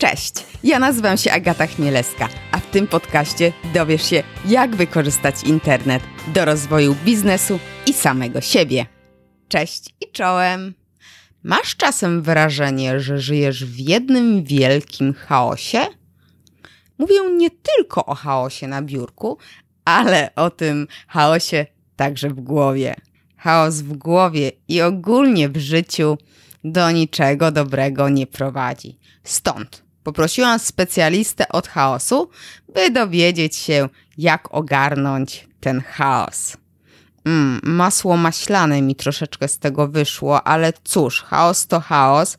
Cześć, ja nazywam się Agata Chmielewska, a w tym podcaście dowiesz się, jak wykorzystać internet do rozwoju biznesu i samego siebie. Cześć i czołem! Masz czasem wrażenie, że żyjesz w jednym wielkim chaosie? Mówię nie tylko o chaosie na biurku, ale o tym chaosie także w głowie. Chaos w głowie i ogólnie w życiu do niczego dobrego nie prowadzi. Stąd poprosiłam specjalistę od chaosu, by dowiedzieć się, jak ogarnąć ten chaos. Mm, masło maślane mi troszeczkę z tego wyszło, ale cóż, chaos to chaos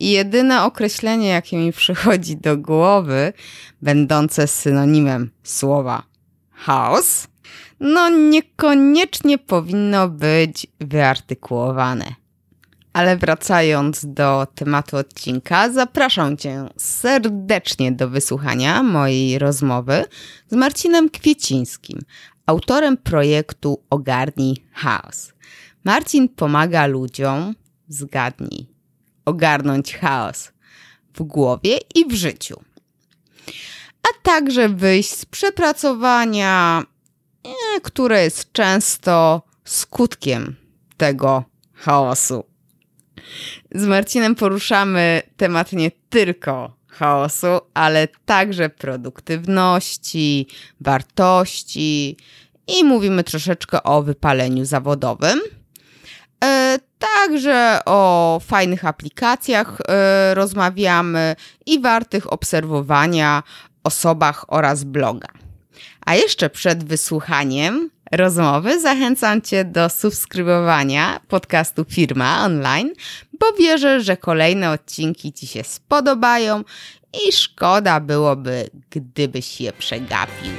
i jedyne określenie, jakie mi przychodzi do głowy, będące synonimem słowa chaos, no niekoniecznie powinno być wyartykułowane. Ale wracając do tematu odcinka, zapraszam Cię serdecznie do wysłuchania mojej rozmowy z Marcinem Kwiecińskim, autorem projektu Ogarnij Chaos. Marcin pomaga ludziom, zgadnij, ogarnąć chaos w głowie i w życiu, a także wyjść z przepracowania, e, które jest często skutkiem tego chaosu. Z Marcinem poruszamy temat nie tylko chaosu, ale także produktywności, wartości i mówimy troszeczkę o wypaleniu zawodowym. E, także o fajnych aplikacjach e, rozmawiamy i wartych obserwowania osobach oraz bloga. A jeszcze przed wysłuchaniem rozmowy zachęcam Cię do subskrybowania podcastu Firma Online, bo wierzę, że kolejne odcinki Ci się spodobają i szkoda byłoby, gdybyś je przegapił.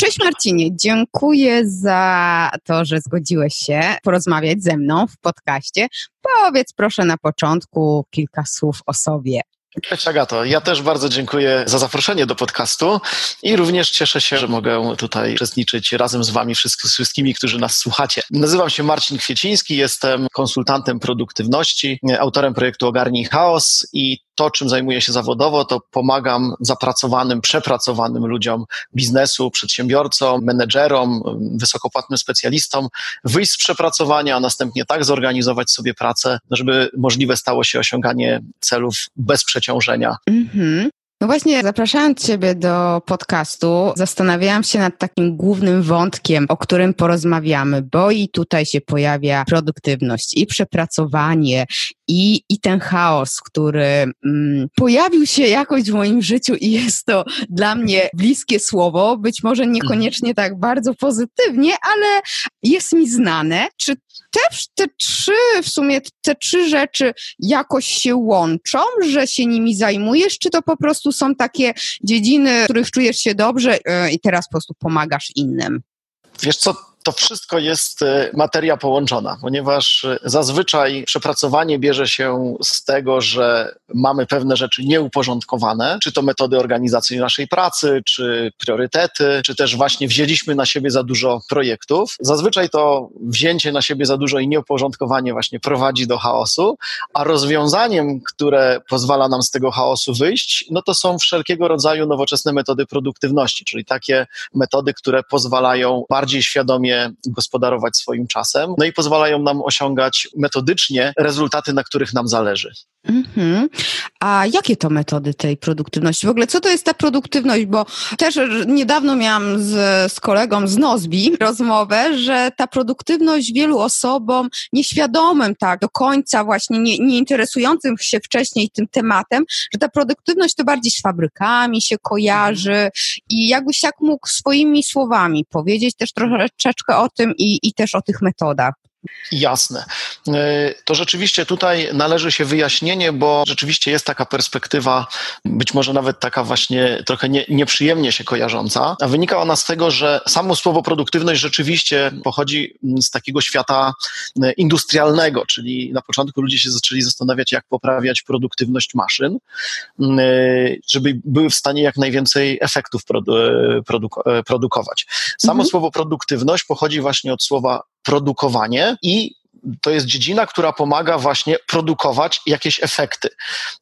Cześć Marcinie, dziękuję za to, że zgodziłeś się porozmawiać ze mną w podcaście. Powiedz proszę na początku kilka słów o sobie. Cześć Agato, ja też bardzo dziękuję za zaproszenie do podcastu i również cieszę się, że mogę tutaj uczestniczyć razem z Wami, wszystkimi, którzy nas słuchacie. Nazywam się Marcin Kwieciński, jestem konsultantem produktywności, autorem projektu Ogarnij Chaos i to, czym zajmuję się zawodowo, to pomagam zapracowanym, przepracowanym ludziom biznesu, przedsiębiorcom, menedżerom, wysokopłatnym specjalistom wyjść z przepracowania, a następnie tak zorganizować sobie pracę, żeby możliwe stało się osiąganie celów bez przeciążenia. Mm-hmm. No właśnie, zapraszając Ciebie do podcastu, zastanawiałam się nad takim głównym wątkiem, o którym porozmawiamy, bo i tutaj się pojawia produktywność i przepracowanie, i, i ten chaos, który mm, pojawił się jakoś w moim życiu i jest to dla mnie bliskie słowo, być może niekoniecznie tak bardzo pozytywnie, ale jest mi znane. Czy też te trzy, w sumie te trzy rzeczy jakoś się łączą, że się nimi zajmujesz, czy to po prostu są takie dziedziny, w których czujesz się dobrze yy, i teraz po prostu pomagasz innym? Wiesz co, to wszystko jest e, materia połączona, ponieważ e, zazwyczaj przepracowanie bierze się z tego, że mamy pewne rzeczy nieuporządkowane, czy to metody organizacji naszej pracy, czy priorytety, czy też właśnie wzięliśmy na siebie za dużo projektów. Zazwyczaj to wzięcie na siebie za dużo i nieuporządkowanie właśnie prowadzi do chaosu, a rozwiązaniem, które pozwala nam z tego chaosu wyjść, no to są wszelkiego rodzaju nowoczesne metody produktywności, czyli takie metody, które pozwalają bardziej świadomie gospodarować swoim czasem, no i pozwalają nam osiągać metodycznie rezultaty, na których nam zależy. Mm-hmm. A jakie to metody tej produktywności? W ogóle co to jest ta produktywność? Bo też niedawno miałam z, z kolegą z Nozbi rozmowę, że ta produktywność wielu osobom nieświadomym tak do końca właśnie nie, nie interesującym się wcześniej tym tematem, że ta produktywność to bardziej z fabrykami się kojarzy mm. i jakbyś tak mógł swoimi słowami powiedzieć też troszeczkę o tym i, i też o tych metodach. Jasne. E, to rzeczywiście tutaj należy się wyjaśnienie, bo rzeczywiście jest taka perspektywa, być może nawet taka właśnie trochę nie, nieprzyjemnie się kojarząca, a wynika ona z tego, że samo słowo produktywność rzeczywiście pochodzi z takiego świata e, industrialnego, czyli na początku ludzie się zaczęli zastanawiać, jak poprawiać produktywność maszyn, e, żeby były w stanie jak najwięcej efektów produ- produkować. Samo mhm. słowo produktywność pochodzi właśnie od słowa produkowanie i to jest dziedzina, która pomaga właśnie produkować jakieś efekty.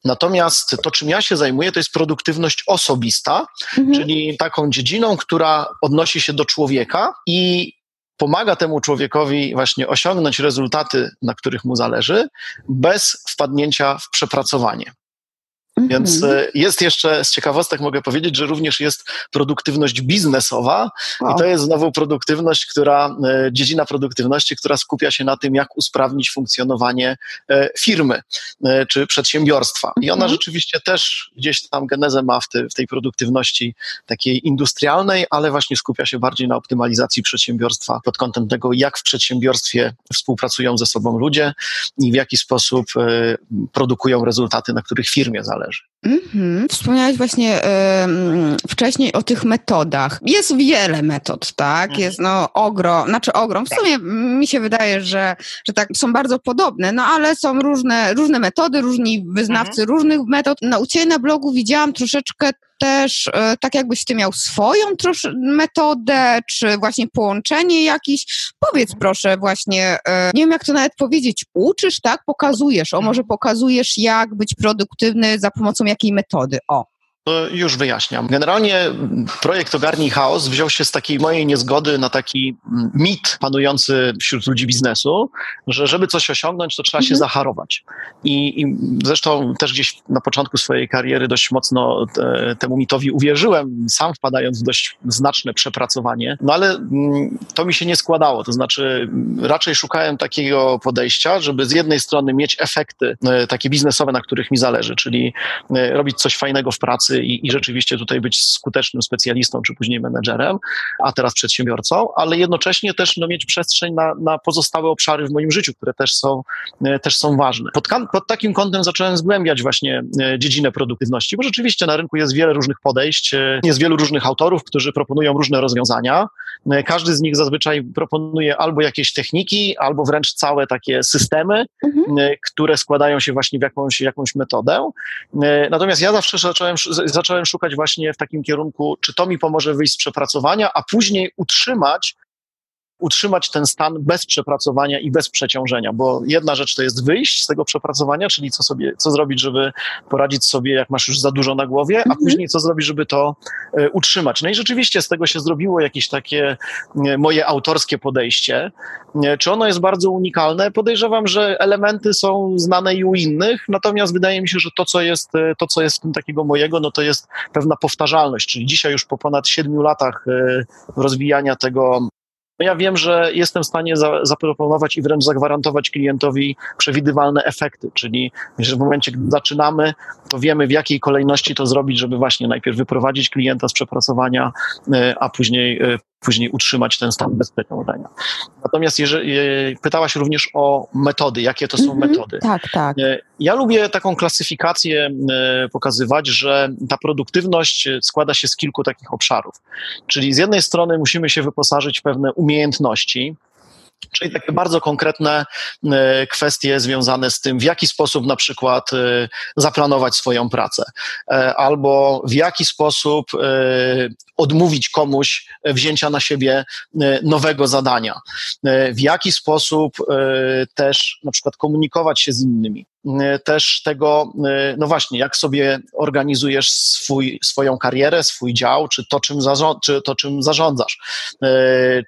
Natomiast to, czym ja się zajmuję, to jest produktywność osobista, mhm. czyli taką dziedziną, która odnosi się do człowieka i pomaga temu człowiekowi właśnie osiągnąć rezultaty, na których mu zależy, bez wpadnięcia w przepracowanie. Więc mhm. e, jest jeszcze, z ciekawostek mogę powiedzieć, że również jest produktywność biznesowa wow. i to jest znowu produktywność, która, e, dziedzina produktywności, która skupia się na tym, jak usprawnić funkcjonowanie e, firmy czy przedsiębiorstwa. I ona mhm. rzeczywiście też gdzieś tam genezę ma w tej produktywności takiej industrialnej, ale właśnie skupia się bardziej na optymalizacji przedsiębiorstwa pod kątem tego, jak w przedsiębiorstwie współpracują ze sobą ludzie i w jaki sposób produkują rezultaty, na których firmie zależy. Mm-hmm. Wspomniałeś właśnie y, wcześniej o tych metodach. Jest wiele metod, tak? Mhm. Jest no ogrom, znaczy ogrom. W tak. sumie mi się wydaje, że, że tak są bardzo podobne, no ale są różne, różne metody, różni wyznawcy mhm. różnych metod. No u Ciebie na blogu widziałam troszeczkę też e, tak jakbyś ty miał swoją metodę, czy właśnie połączenie jakieś. Powiedz proszę właśnie, e, nie wiem jak to nawet powiedzieć, uczysz, tak? Pokazujesz, o może pokazujesz jak być produktywny za pomocą jakiej metody, o. Już wyjaśniam. Generalnie projekt Ogarnij Chaos wziął się z takiej mojej niezgody na taki mit panujący wśród ludzi biznesu, że żeby coś osiągnąć, to trzeba mhm. się zaharować. I, I, zresztą też gdzieś na początku swojej kariery dość mocno te, temu mitowi uwierzyłem, sam wpadając w dość znaczne przepracowanie, no ale mm, to mi się nie składało. To znaczy raczej szukałem takiego podejścia, żeby z jednej strony mieć efekty e, takie biznesowe, na których mi zależy, czyli e, robić coś fajnego w pracy, i, i rzeczywiście tutaj być skutecznym specjalistą, czy później menedżerem, a teraz przedsiębiorcą, ale jednocześnie też no, mieć przestrzeń na, na pozostałe obszary w moim życiu, które też są, e, też są ważne. Pod, pod takim kątem zacząłem zgłębiać właśnie e, dziedzinę produktywności, bo rzeczywiście na rynku jest wiele różnych podejść, e, jest wielu różnych autorów, którzy proponują różne rozwiązania. Każdy z nich zazwyczaj proponuje albo jakieś techniki, albo wręcz całe takie systemy, mhm. które składają się właśnie w jakąś, jakąś metodę. Natomiast ja zawsze zacząłem, zacząłem szukać właśnie w takim kierunku, czy to mi pomoże wyjść z przepracowania, a później utrzymać utrzymać ten stan bez przepracowania i bez przeciążenia, bo jedna rzecz to jest wyjść z tego przepracowania, czyli co sobie, co zrobić, żeby poradzić sobie, jak masz już za dużo na głowie, a mhm. później co zrobić, żeby to e, utrzymać. No i rzeczywiście z tego się zrobiło jakieś takie e, moje autorskie podejście. E, czy ono jest bardzo unikalne? Podejrzewam, że elementy są znane i u innych, natomiast wydaje mi się, że to, co jest, to, co jest w tym takiego mojego, no to jest pewna powtarzalność, czyli dzisiaj już po ponad siedmiu latach rozwijania tego no ja wiem, że jestem w stanie za, zaproponować i wręcz zagwarantować klientowi przewidywalne efekty, czyli że w momencie, gdy zaczynamy, to wiemy w jakiej kolejności to zrobić, żeby właśnie najpierw wyprowadzić klienta z przepracowania, e, a później e, później utrzymać ten stan bezpieczeństwa. Natomiast jeżeli, e, pytałaś również o metody, jakie to są mm -hmm, metody. Tak, tak. Ja lubię taką klasyfikację pokazywać, że ta produktywność składa się z kilku takich obszarów. Czyli z jednej strony musimy się wyposażyć w pewne umiejętności, Czyli takie bardzo konkretne e, kwestie związane z tym, w jaki sposób na przykład e, zaplanować swoją pracę, e, albo w jaki sposób odmówić komuś wzięcia na siebie nowego zadania, w jaki sposób też na przykład komunikować się z innymi. E, też tego, e, no właśnie, jak sobie organizujesz swój, swoją karierę, swój dział, czy to, czym, zarząd, czy to, czym zarządzasz. E,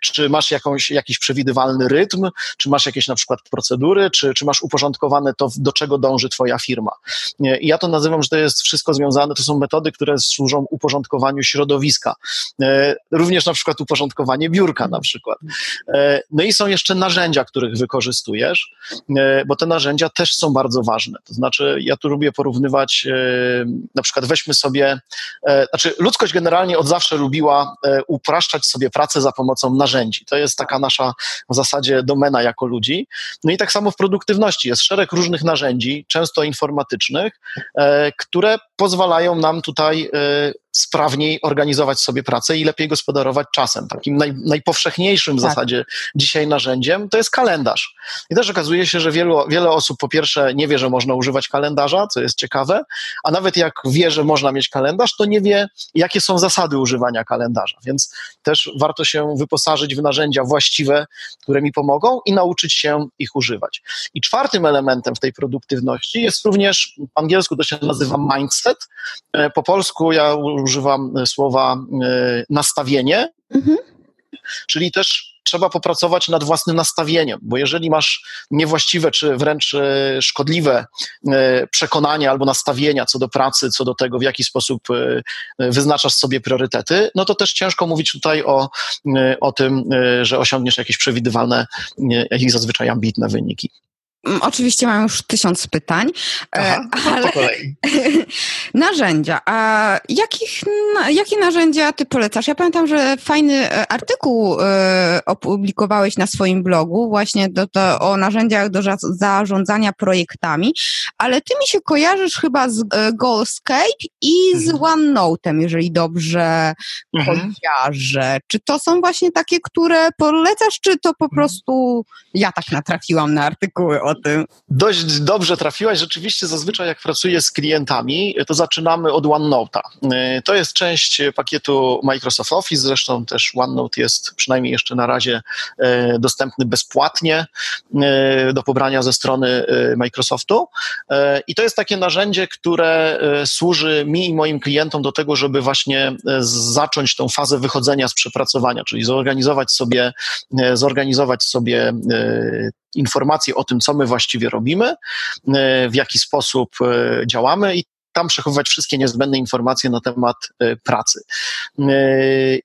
czy masz jakąś, jakiś przewidywalny rytm, czy masz jakieś na przykład procedury, czy, czy masz uporządkowane to, do czego dąży Twoja firma. I ja to nazywam, że to jest wszystko związane, to są metody, które służą uporządkowaniu środowiska. Również na przykład uporządkowanie biurka na przykład. No i są jeszcze narzędzia, których wykorzystujesz, bo te narzędzia też są bardzo ważne. To znaczy, ja tu lubię porównywać, e, na przykład weźmy sobie, e, znaczy ludzkość generalnie od zawsze lubiła e, upraszczać sobie pracę za pomocą narzędzi. To jest taka nasza w zasadzie domena jako ludzi. No i tak samo w produktywności jest szereg różnych narzędzi, często informatycznych, które pozwalają nam tutaj sprawniej organizować sobie pracę i lepiej gospodarować czasem. Takim naj, najpowszechniejszym w tak. zasadzie dzisiaj narzędziem to jest kalendarz. I też okazuje się, że wielu, wiele osób po pierwsze nie wie, że można używać kalendarza, co jest ciekawe, a nawet jak wie, że można mieć kalendarz, to nie wie, jakie są zasady używania kalendarza. Więc też warto się wyposażyć w narzędzia właściwe, które mi pomogą i nauczyć się ich używać. I czwartym elementem w tej produktywności jest również, po angielsku to się nazywa mindset, e, po polsku ja używam słowa e, nastawienie, mhm. czyli też trzeba popracować nad własnym nastawieniem, bo jeżeli masz niewłaściwe czy wręcz e, szkodliwe przekonania albo nastawienia co do pracy, co do tego, w jaki sposób wyznaczasz sobie priorytety, no to też ciężko mówić tutaj o, o tym, że osiągniesz jakieś przewidywalne, jakieś zazwyczaj ambitne wyniki. Mm, oczywiście mam już tysiąc pytań, e, Aha, ale narzędzia. A jakich, jakie narzędzia ty polecasz? Ja pamiętam, że fajny e, artykuł e, opublikowałeś na swoim blogu właśnie do, do, o narzędziach do zarządzania projektami, ale ty mi się kojarzysz chyba z Goalscape i z mhm. OneNote'em, jeżeli dobrze mhm. kojarzę. Czy to są właśnie takie, które polecasz, czy to po mhm. prostu ja tak natrafiłam na artykuły o tym. Dość dobrze trafiłaś. Rzeczywiście zazwyczaj jak pracuję z klientami, to zaczynamy od OneNote'a. Y, to jest część pakietu Microsoft Office, zresztą też OneNote jest przynajmniej jeszcze na razie y, dostępny bezpłatnie y, do pobrania ze strony Microsoftu. I to jest takie narzędzie, które służy mi i moim klientom do tego, żeby właśnie zacząć tą fazę wychodzenia z przepracowania, czyli zorganizować sobie, zorganizować sobie informacje o tym, co my właściwie robimy, e, w jaki sposób e, działamy i tam przechowywać wszystkie niezbędne informacje na temat e, pracy.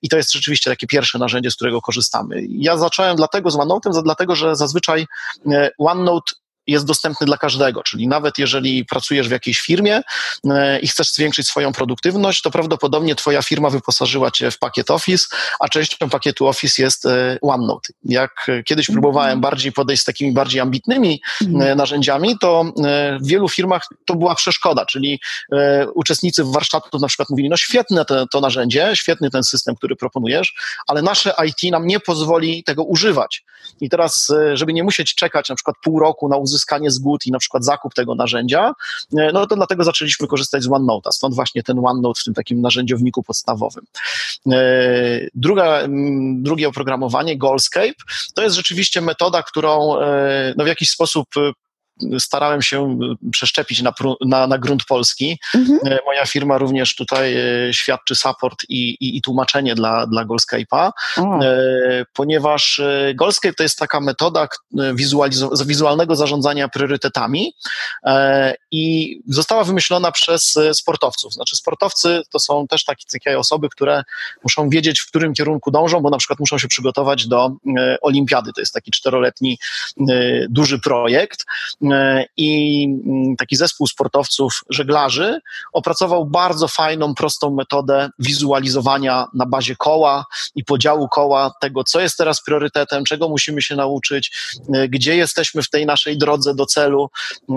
I to jest rzeczywiście takie pierwsze narzędzie, z którego korzystamy. Ja zacząłem dlatego z OneNote'em, dlatego że zazwyczaj OneNote jest dostępny dla każdego, czyli nawet jeżeli pracujesz w jakiejś firmie e, i chcesz zwiększyć swoją produktywność, to prawdopodobnie twoja firma wyposażyła cię w pakiet Office, a częścią pakietu Office jest e, OneNote. Jak kiedyś próbowałem mhm. bardziej podejść z takimi bardziej ambitnymi e, mhm. narzędziami, to w wielu firmach to była przeszkoda, czyli uczestnicy warsztatów na przykład mówili, no świetne to narzędzie, świetny ten system, który proponujesz, ale nasze IT nam nie pozwoli tego używać. I teraz, żeby nie musieć czekać na przykład pół roku na uzyskanie uzyskanie zgód i na przykład zakup tego narzędzia, e, no to dlatego zaczęliśmy korzystać z OneNote'a, stąd właśnie ten OneNote w tym takim narzędziowniku podstawowym. E, druga, drugie oprogramowanie, Goalscape, to jest rzeczywiście metoda, którą e, no, w jakiś sposób starałem się przeszczepić na, na, na grunt polski. Mhm. E, moja firma również tutaj e, świadczy support i, i, i tłumaczenie dla, dla Goalscape'a, e, ponieważ Goalscape to jest taka metoda wizualnego zarządzania priorytetami i została wymyślona przez sportowców. Znaczy sportowcy to są też takie, takie osoby, które muszą wiedzieć, w którym kierunku dążą, bo na przykład muszą się przygotować do olimpiady. To jest taki czteroletni duży projekt E, i mm, taki zespół sportowców, żeglarzy, opracował bardzo fajną, prostą metodę wizualizowania na bazie koła i podziału koła tego, co jest teraz priorytetem, czego musimy się nauczyć, e, gdzie jesteśmy w tej naszej drodze do celu.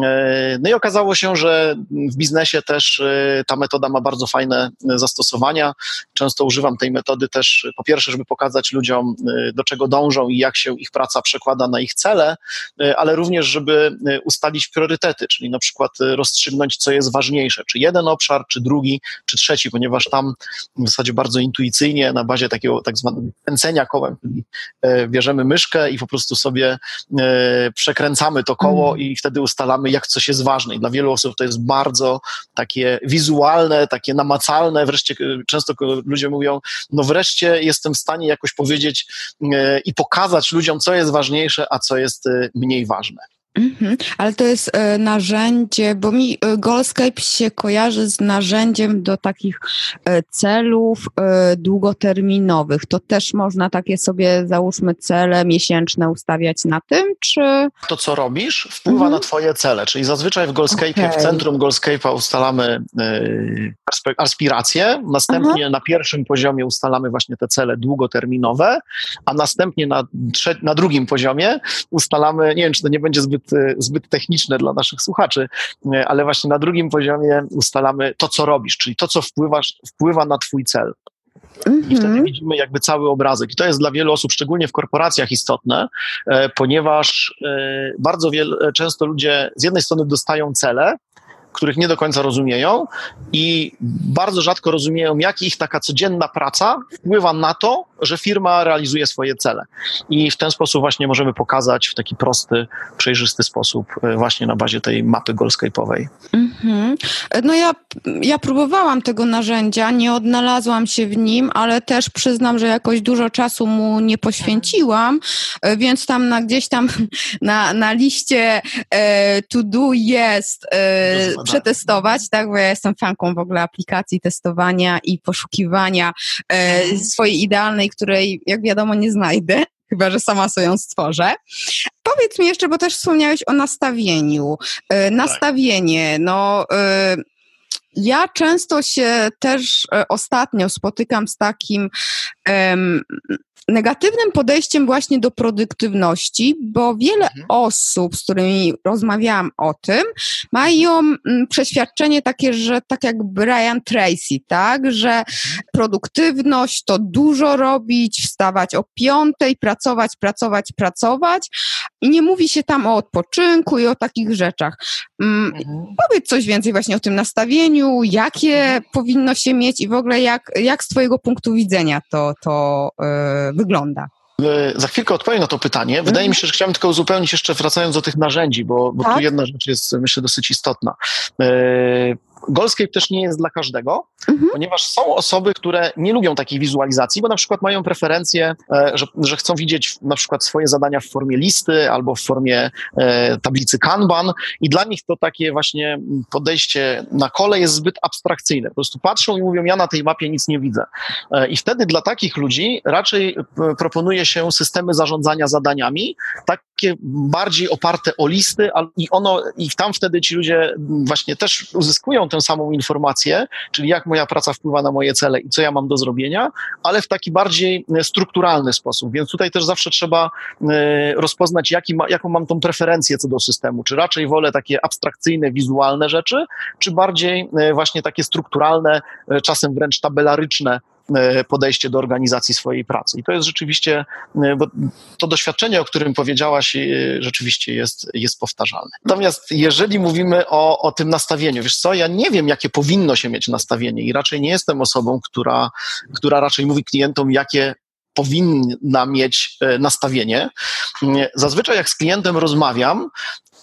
E, no i okazało się, że w biznesie też ta metoda ma bardzo fajne zastosowania. Często używam tej metody też, po pierwsze, żeby pokazać ludziom, do czego dążą i jak się ich praca przekłada na ich cele, ale również, żeby ustalić priorytety, czyli na przykład y, rozstrzygnąć, co jest ważniejsze, czy jeden obszar, czy drugi, czy trzeci, ponieważ tam w zasadzie bardzo intuicyjnie na bazie takiego tak zwanego pęcenia kołem, czyli e, bierzemy myszkę i po prostu sobie e, przekręcamy to koło mm. i wtedy ustalamy, jak coś jest ważne. I dla wielu osób to jest bardzo takie wizualne, takie namacalne, wreszcie e, często ludzie mówią, no wreszcie jestem w stanie jakoś powiedzieć i pokazać ludziom, co jest ważniejsze, a co jest mniej ważne. Mhm, ale to jest e, narzędzie, bo mi e, Goalscape się kojarzy z narzędziem do takich e, celów długoterminowych. To też można takie sobie, załóżmy, cele miesięczne ustawiać na tym, czy... To, co robisz, wpływa mhm. na twoje cele, czyli zazwyczaj w Goalscape, okay. w centrum Goalscape'a ustalamy aspiracje, następnie Aha. na pierwszym poziomie ustalamy właśnie te cele długoterminowe, a następnie na, na drugim poziomie ustalamy, nie wiem, czy to nie będzie zbyt zbyt, zbyt techniczne dla naszych słuchaczy, ale właśnie na drugim poziomie ustalamy to, co robisz, czyli to, co wpływasz, wpływa na twój cel. I wtedy mhm. widzimy jakby cały obrazek. I to jest dla wielu osób, szczególnie w korporacjach, istotne, ponieważ bardzo wiele, często ludzie z jednej strony dostają cele, których nie do końca rozumieją i bardzo rzadko rozumieją, jak ich taka codzienna praca wpływa na to, że firma realizuje swoje cele. I w ten sposób właśnie możemy pokazać w taki prosty, przejrzysty sposób e, właśnie na bazie tej mapy goalscape'owej. Mhm. No ja, ja próbowałam tego narzędzia, nie odnalazłam się w nim, ale też przyznam, że jakoś dużo czasu mu nie poświęciłam, e, więc tam na, gdzieś tam na, na liście e, to do jest przetestować, tak, bo ja jestem fanką w ogóle aplikacji testowania i poszukiwania e, mhm. swojej idealnej, której jak wiadomo nie znajdę, chyba że sama sobie ją stworzę. Powiedz mi jeszcze, bo też wspomniałeś o nastawieniu. E, tak. nastawienie, no... E, ja często się też e, ostatnio spotykam z takim um, negatywnym podejściem właśnie do produktywności, bo wiele mhm. osób, z którymi rozmawiałam o tym, mają mm, przeświadczenie takie, że tak jak Brian Tracy, tak, że mhm. produktywność to dużo robić, wstawać o piątej, pracować, pracować, pracować i nie mówi się tam o odpoczynku i o takich rzeczach. Mm, mhm. Powiedz coś więcej właśnie o tym nastawieniu, jakie mhm. powinno się mieć i w ogóle jak, jak z Twojego punktu widzenia to, to yy, wygląda? E, za chwilkę odpowiem na to pytanie. Wydaje mi się, że chciałem tylko uzupełnić jeszcze, wracając do tych narzędzi, bo, bo tak? tu jedna rzecz jest, myślę, dosyć istotna. E, Goalscape też nie jest dla każdego, mhm. ponieważ są osoby, które nie lubią takiej wizualizacji, bo na przykład mają preferencję, e, że, że chcą widzieć na przykład swoje zadania w formie listy albo w formie e, tablicy Kanban i dla nich to takie właśnie podejście na kole jest zbyt abstrakcyjne. Po prostu patrzą i mówią, ja na tej mapie nic nie widzę. E, I wtedy dla takich ludzi raczej proponuje się systemy zarządzania zadaniami, takie bardziej oparte o listy i ono, i tam wtedy ci ludzie właśnie też uzyskują tę samą informację, czyli jak moja praca wpływa na moje cele i co ja mam do zrobienia, ale w taki bardziej e, strukturalny sposób. Więc tutaj też zawsze trzeba e, rozpoznać, jaki ma, jaką mam tą preferencję co do systemu. Czy raczej wolę takie abstrakcyjne, wizualne rzeczy, czy bardziej e, właśnie takie strukturalne, czasem wręcz tabelaryczne podejście do organizacji swojej pracy. I to jest rzeczywiście, e, bo to doświadczenie, o którym powiedziałaś, e, rzeczywiście jest, jest powtarzalne. Natomiast jeżeli mówimy o, o tym nastawieniu, wiesz co, ja nie wiem, jakie powinno się mieć nastawienie i raczej nie jestem osobą, która, która raczej mówi klientom, jakie powinna mieć nastawienie. Zazwyczaj jak z klientem rozmawiam,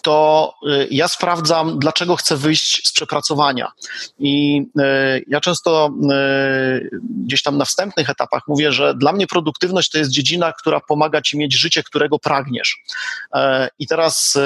to y, ja sprawdzam, dlaczego chcę wyjść z przepracowania. I y, ja często y, gdzieś tam na wstępnych etapach mówię, że dla mnie produktywność to jest dziedzina, która pomaga ci mieć życie, którego pragniesz. E, I teraz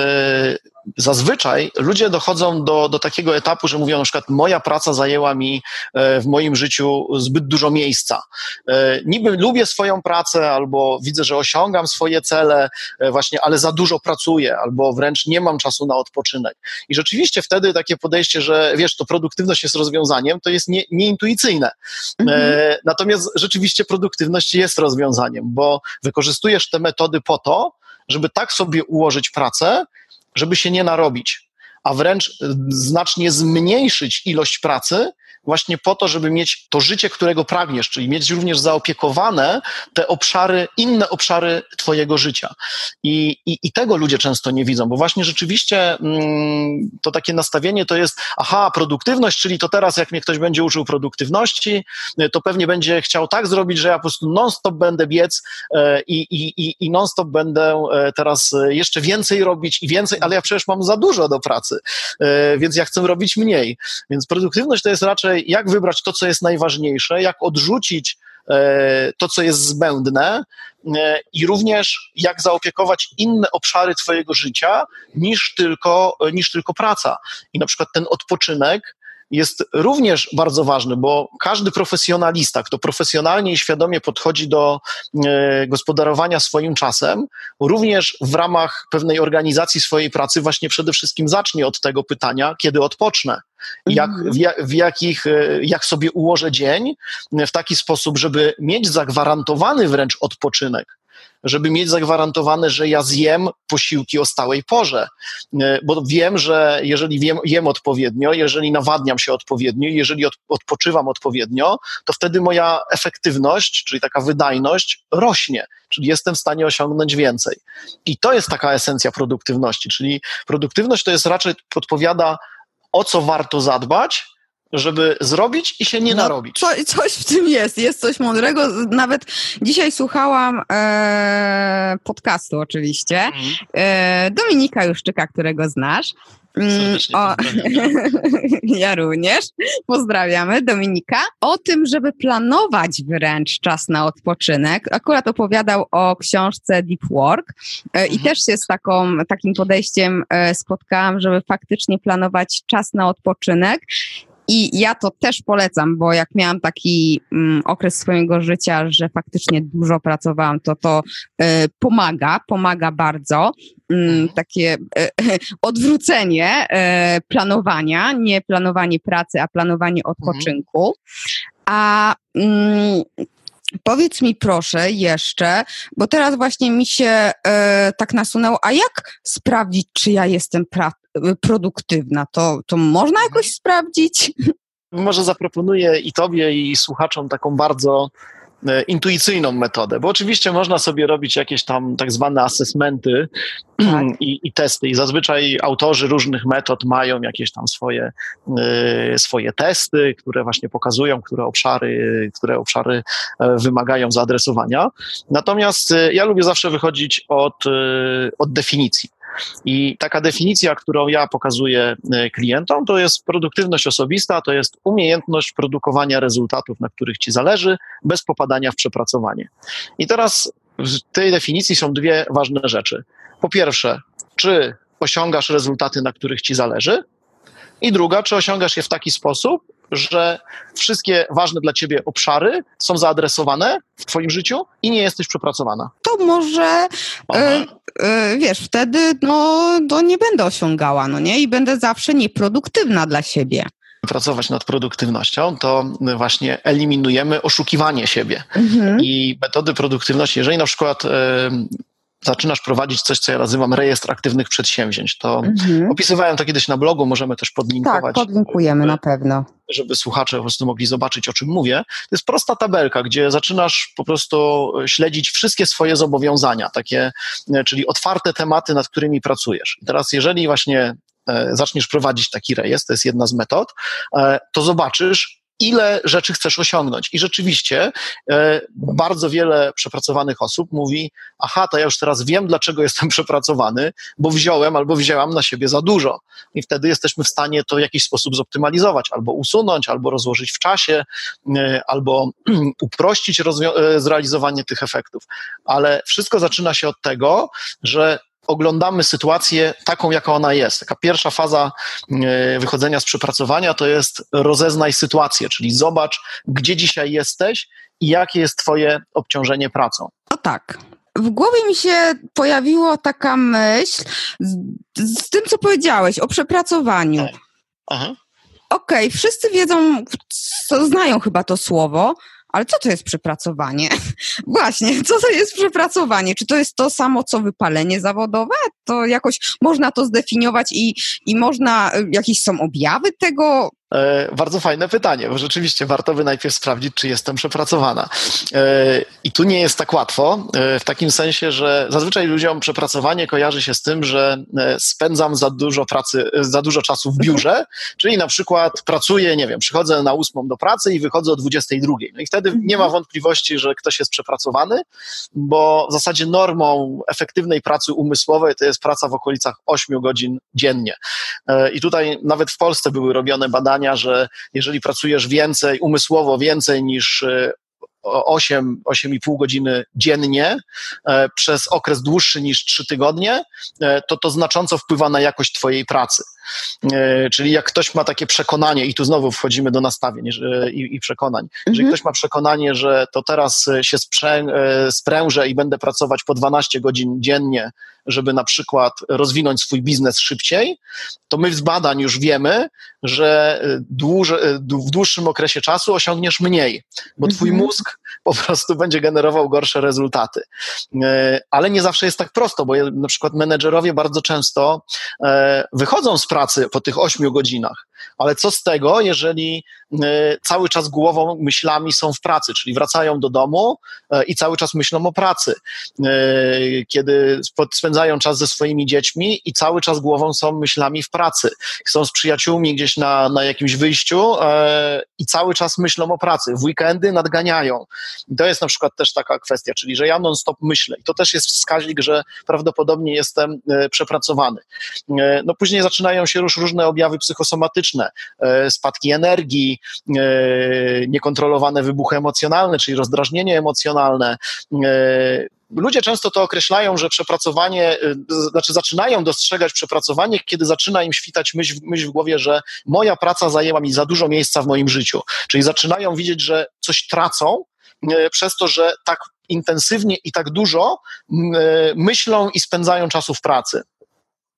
zazwyczaj ludzie dochodzą do, do takiego etapu, że mówią na przykład, moja praca zajęła mi e, w moim życiu zbyt dużo miejsca. E, niby lubię swoją pracę, albo widzę, że osiągam swoje cele, właśnie, ale za dużo pracuję, albo wręcz nie mam czasu na odpoczynek. I rzeczywiście wtedy takie podejście, że wiesz, to produktywność jest rozwiązaniem, to jest nie, nieintuicyjne. Mhm. E, natomiast rzeczywiście produktywność jest rozwiązaniem, bo wykorzystujesz te metody po to, żeby tak sobie ułożyć pracę, żeby się nie narobić, a wręcz znacznie zmniejszyć ilość pracy, właśnie po to, żeby mieć to życie, którego pragniesz, czyli mieć również zaopiekowane te obszary, inne obszary Twojego życia. I, i, i tego ludzie często nie widzą, bo właśnie rzeczywiście mm, to takie nastawienie to jest, aha, produktywność, czyli to teraz, jak mnie ktoś będzie uczył produktywności, to pewnie będzie chciał tak zrobić, że ja po prostu non-stop będę biec e, i, i, i non-stop będę e, teraz jeszcze więcej robić i więcej, ale ja przecież mam za dużo do pracy, e, więc ja chcę robić mniej. Więc produktywność to jest raczej jak wybrać to, co jest najważniejsze, jak odrzucić e, to, co jest zbędne e, i również jak zaopiekować inne obszary Twojego życia niż tylko, niż tylko praca. I na przykład ten odpoczynek jest również bardzo ważny, bo każdy profesjonalista, kto profesjonalnie i świadomie podchodzi do e, gospodarowania swoim czasem, również w ramach pewnej organizacji swojej pracy właśnie przede wszystkim zacznie od tego pytania, kiedy odpocznę. Jak, mhm. w, w jakich, e, jak sobie ułożę dzień w taki sposób, żeby mieć zagwarantowany wręcz odpoczynek, żeby mieć zagwarantowane, że ja zjem posiłki o stałej porze, e, bo wiem, że jeżeli wiem, jem odpowiednio, jeżeli nawadniam się odpowiednio, jeżeli od, odpoczywam odpowiednio, to wtedy moja efektywność, czyli taka wydajność rośnie, czyli jestem w stanie osiągnąć więcej. I to jest taka esencja produktywności, czyli produktywność to jest raczej podpowiada, o co warto zadbać, żeby zrobić i się nie no, narobić. Co, coś w tym jest, jest coś mądrego. Nawet dzisiaj słuchałam e, podcastu oczywiście mhm. e, Dominika Juszczyka, którego znasz. Mm, o, ja również. Pozdrawiamy Dominika. O tym, żeby planować wręcz czas na odpoczynek. Akurat opowiadał o książce Deep Work e, i mhm. też się z taką, takim podejściem e, spotkałam, żeby faktycznie planować czas na odpoczynek i ja to też polecam, bo jak miałam taki mm, okres swojego życia, że faktycznie dużo pracowałam, to to y, pomaga, pomaga bardzo. Y, takie y, odwrócenie planowania, nie planowanie pracy, a planowanie mhm. odpoczynku. A mm, Powiedz mi proszę jeszcze, bo teraz właśnie mi się e, tak nasunęło, a jak sprawdzić, czy ja jestem pra- produktywna? To, to można jakoś sprawdzić? Może zaproponuję i tobie, i słuchaczom taką bardzo E, intuicyjną metodę, bo oczywiście można sobie robić jakieś tam tak zwane assessmenty tak. i, i, testy i zazwyczaj autorzy różnych metod mają jakieś tam swoje, y, swoje testy, które właśnie pokazują, które obszary, które obszary e, wymagają zaadresowania. Natomiast ja lubię zawsze wychodzić od, od definicji. I taka definicja, którą ja pokazuję e, klientom, to jest produktywność osobista, to jest umiejętność produkowania rezultatów, na których ci zależy, bez popadania w przepracowanie. I teraz w tej definicji są dwie ważne rzeczy. Po pierwsze, czy osiągasz rezultaty, na których ci zależy? I druga, czy osiągasz je w taki sposób, że wszystkie ważne dla ciebie obszary są zaadresowane w twoim życiu i nie jesteś przepracowana. To może, e, e, wiesz, wtedy no, nie będę osiągała, no nie? I będę zawsze nieproduktywna dla siebie pracować nad produktywnością, to właśnie eliminujemy oszukiwanie siebie. Mhm. I metody produktywności, jeżeli na przykład zaczynasz prowadzić coś, co ja nazywam rejestr aktywnych przedsięwzięć. To mhm. opisywałem to kiedyś na blogu, możemy też podlinkować. Tak, podlinkujemy żeby, na pewno. Żeby słuchacze po prostu mogli zobaczyć, o czym mówię. To jest prosta tabelka, gdzie zaczynasz po prostu śledzić wszystkie swoje zobowiązania, takie, e, czyli otwarte tematy, nad którymi pracujesz. I teraz, jeżeli właśnie e, zaczniesz prowadzić taki rejestr, to jest jedna z metod, e, to zobaczysz, ile rzeczy chcesz osiągnąć. I rzeczywiście e, bardzo wiele przepracowanych osób mówi: Aha, to ja już teraz wiem, dlaczego jestem przepracowany, bo wziąłem albo wzięłam na siebie za dużo. I wtedy jesteśmy w stanie to w jakiś sposób zoptymalizować, albo usunąć, albo rozłożyć w czasie, e, albo uprościć e, zrealizowanie tych efektów. Ale wszystko zaczyna się od tego, że oglądamy sytuację taką, jaka ona jest. Taka pierwsza faza e, wychodzenia z przepracowania to jest rozeznaj sytuację, czyli zobacz, gdzie dzisiaj jesteś i jakie jest Twoje obciążenie pracą. O tak. W głowie mi się pojawiła taka myśl z, z tym, co powiedziałeś o przepracowaniu. Tak. Aha. Okej, okay, wszyscy wiedzą, co, znają chyba to słowo, ale co to jest przepracowanie? Właśnie, co to jest przepracowanie? Czy to jest to samo, co wypalenie zawodowe? To jakoś można to zdefiniować i, i można, jakieś są objawy tego? E, bardzo fajne pytanie, bo rzeczywiście warto by najpierw sprawdzić, czy jestem przepracowana. E, I tu nie jest tak łatwo, e, w takim sensie, że zazwyczaj ludziom przepracowanie kojarzy się z tym, że spędzam za dużo pracy, za dużo czasu w biurze, czyli na przykład pracuję, nie wiem, przychodzę na ósmą do pracy i wychodzę o 22. No i wtedy nie ma wątpliwości, że ktoś jest przepracowany, bo w zasadzie normą efektywnej pracy umysłowej to jest praca w okolicach 8 godzin dziennie. I tutaj nawet w Polsce były robione badania, że jeżeli pracujesz więcej, umysłowo więcej niż 8, e, 8,5 godziny dziennie e, przez okres dłuższy niż 3 tygodnie, e, to to znacząco wpływa na jakość Twojej pracy. Czyli jak ktoś ma takie przekonanie, i tu znowu wchodzimy do nastawień i, i przekonań, mhm. jeżeli ktoś ma przekonanie, że to teraz się sprę, sprężę i będę pracować po 12 godzin dziennie, żeby na przykład rozwinąć swój biznes szybciej, to my z badań już wiemy, że dłuż, w dłuższym okresie czasu osiągniesz mniej, bo twój mhm. mózg po prostu będzie generował gorsze rezultaty. Ale nie zawsze jest tak prosto, bo na przykład menedżerowie bardzo często wychodzą z pracy po tych ośmiu godzinach, ale co z tego, jeżeli cały czas głową, myślami są w pracy, czyli wracają do domu i cały czas myślą o pracy, kiedy spędzają czas ze swoimi dziećmi i cały czas głową są myślami w pracy, są z przyjaciółmi gdzieś na, na jakimś wyjściu i cały czas myślą o pracy, w weekendy nadganiają. I to jest na przykład też taka kwestia, czyli że ja non-stop myślę. I to też jest wskaźnik, że prawdopodobnie jestem przepracowany. No później zaczynają się już różne objawy psychosomatyczne, spadki energii, niekontrolowane wybuchy emocjonalne, czyli rozdrażnienie emocjonalne, ludzie często to określają, że przepracowanie, znaczy zaczynają dostrzegać przepracowanie, kiedy zaczyna im świtać myśl, myśl w głowie, że moja praca zajęła mi za dużo miejsca w moim życiu. Czyli zaczynają widzieć, że coś tracą przez to, że tak intensywnie i tak dużo myślą i spędzają czasu w pracy.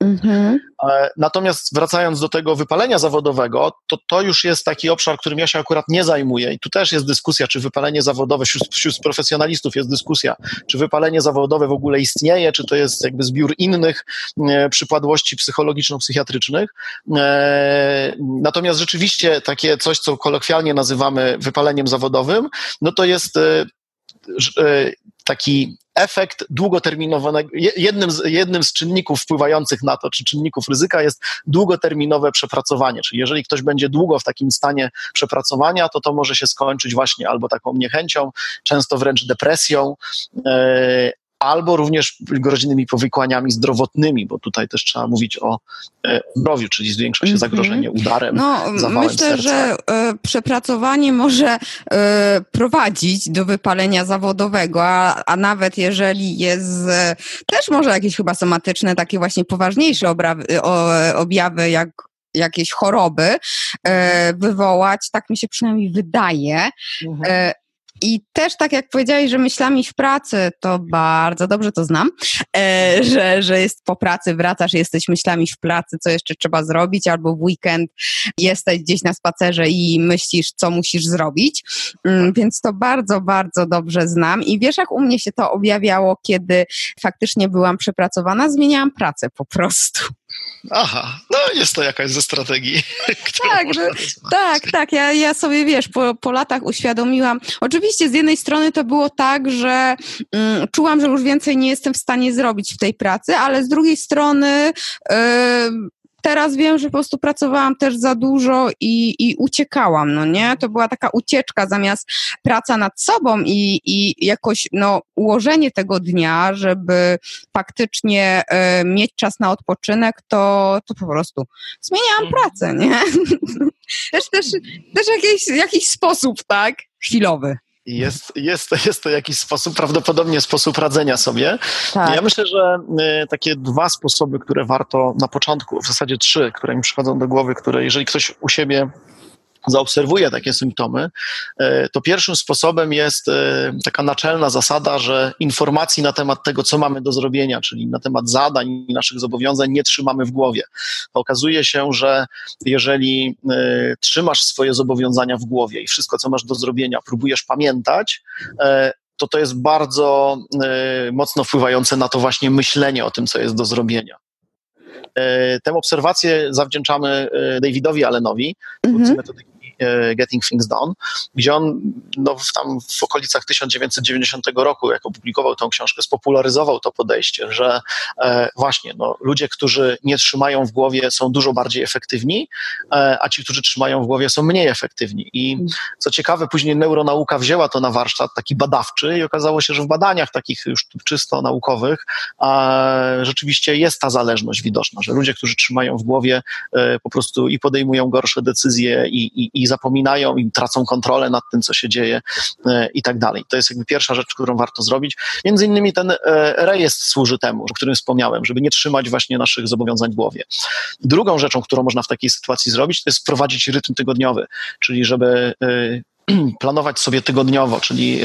Mhm. E, natomiast wracając do tego wypalenia zawodowego, to to już jest taki obszar, którym ja się akurat nie zajmuję i tu też jest dyskusja, czy wypalenie zawodowe, wśród, wśród profesjonalistów jest dyskusja, czy wypalenie zawodowe w ogóle istnieje, czy to jest jakby zbiór innych e, przypadłości psychologiczno-psychiatrycznych. E, natomiast rzeczywiście takie coś, co kolokwialnie nazywamy wypaleniem zawodowym, no to jest e, e taki efekt długoterminowego, jednym z, jednym z czynników wpływających na to, czy czynników ryzyka jest długoterminowe przepracowanie. Czyli jeżeli ktoś będzie długo w takim stanie przepracowania, to to może się skończyć właśnie albo taką niechęcią, często wręcz depresją, e, albo również groźnymi powikłaniami zdrowotnymi, bo tutaj też trzeba mówić o e, zdrowiu, czyli zwiększa się mhm. zagrożenie udarem, no, Myślę, serca. że e, przepracowanie może e, prowadzić do wypalenia zawodowego, a, a nawet jeżeli jest też może jakieś chyba somatyczne, takie właśnie poważniejsze obrawy, o, objawy, jak jakieś choroby wywołać, tak mi się przynajmniej wydaje. Mhm. I też tak jak powiedziałeś, że myślami w pracy, to bardzo dobrze to znam, e, że, że jest po pracy, wracasz, jesteś myślami w pracy, co jeszcze trzeba zrobić, albo w weekend jesteś gdzieś na spacerze i myślisz, co musisz zrobić. Mm, więc to bardzo, bardzo dobrze znam. I wiesz, jak u mnie się to objawiało, kiedy faktycznie byłam przepracowana, zmieniałam pracę po prostu. Aha, no jest to jakaś ze strategii. Tak, że, tak, tak. Ja, ja sobie wiesz, po, po latach uświadomiłam. Oczywiście z jednej strony to było tak, że mm, czułam, że już więcej nie jestem w stanie zrobić w tej pracy, ale z drugiej strony yy, teraz wiem, że po prostu pracowałam też za dużo i, i uciekałam, no nie? To była taka ucieczka zamiast praca nad sobą i, i jakoś no, ułożenie tego dnia, żeby faktycznie y, mieć czas na odpoczynek, to, to po prostu zmieniałam mhm. pracę, nie? też, też, też jakiś, jakiś sposób, tak? Chwilowy. Jest, jest, jest to jakiś sposób, prawdopodobnie sposób radzenia sobie. Tak. Ja myślę, że y, takie dwa sposoby, które warto na początku, w zasadzie trzy, które mi przychodzą do głowy, które jeżeli ktoś u siebie zaobserwuje takie symptomy, e, to pierwszym sposobem jest e, taka naczelna zasada, że informacji na temat tego, co mamy do zrobienia, czyli na temat zadań i naszych zobowiązań, nie trzymamy w głowie. Okazuje się, że jeżeli e, trzymasz swoje zobowiązania w głowie i wszystko, co masz do zrobienia, próbujesz pamiętać, to to jest bardzo mocno wpływające na to właśnie myślenie o tym, co jest do zrobienia. Tę obserwację zawdzięczamy Davidowi Allenowi, twórcy mm -hmm. metodyki Getting Things Done, gdzie on no, tam w okolicach 1990 roku, jak opublikował tę książkę, spopularyzował to podejście, że e, właśnie no, ludzie, którzy nie trzymają w głowie, są dużo bardziej efektywni, e, a ci, którzy trzymają w głowie, są mniej efektywni. I co ciekawe, później neuronauka wzięła to na warsztat taki badawczy i okazało się, że w badaniach takich już czysto naukowych rzeczywiście jest ta zależność widoczna, że ludzie, którzy trzymają w głowie, e, po prostu i podejmują gorsze decyzje i, i, i zapominają i tracą kontrolę nad tym, co się dzieje e, i tak dalej. To jest jakby pierwsza rzecz, którą warto zrobić. Między innymi ten e, rejestr służy temu, o którym wspomniałem, żeby nie trzymać właśnie naszych zobowiązań w głowie. Drugą rzeczą, którą można w takiej sytuacji zrobić, to jest wprowadzić rytm tygodniowy, czyli żeby e, planować sobie tygodniowo, czyli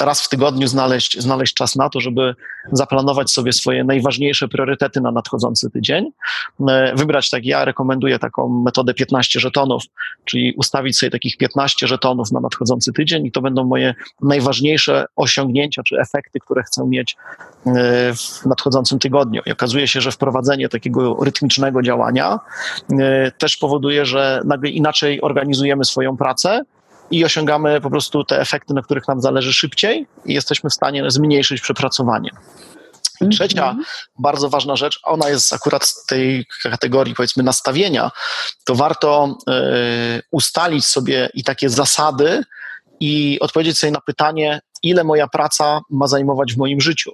raz w tygodniu znaleźć, znaleźć czas na to, żeby zaplanować sobie swoje najważniejsze priorytety na nadchodzący tydzień. Wybrać, tak ja rekomenduję taką metodę 15 żetonów, czyli ustawić sobie takich 15 żetonów na nadchodzący tydzień i to będą moje najważniejsze osiągnięcia czy efekty, które chcę mieć w nadchodzącym tygodniu. I okazuje się, że wprowadzenie takiego rytmicznego działania też powoduje, że nagle inaczej organizujemy swoją pracę i osiągamy po prostu te efekty, na których nam zależy szybciej i jesteśmy w stanie zmniejszyć przepracowanie. I trzecia mm -hmm. bardzo ważna rzecz, ona jest akurat z tej kategorii powiedzmy nastawienia, to warto y, ustalić sobie i takie zasady i odpowiedzieć sobie na pytanie, ile moja praca ma zajmować w moim życiu.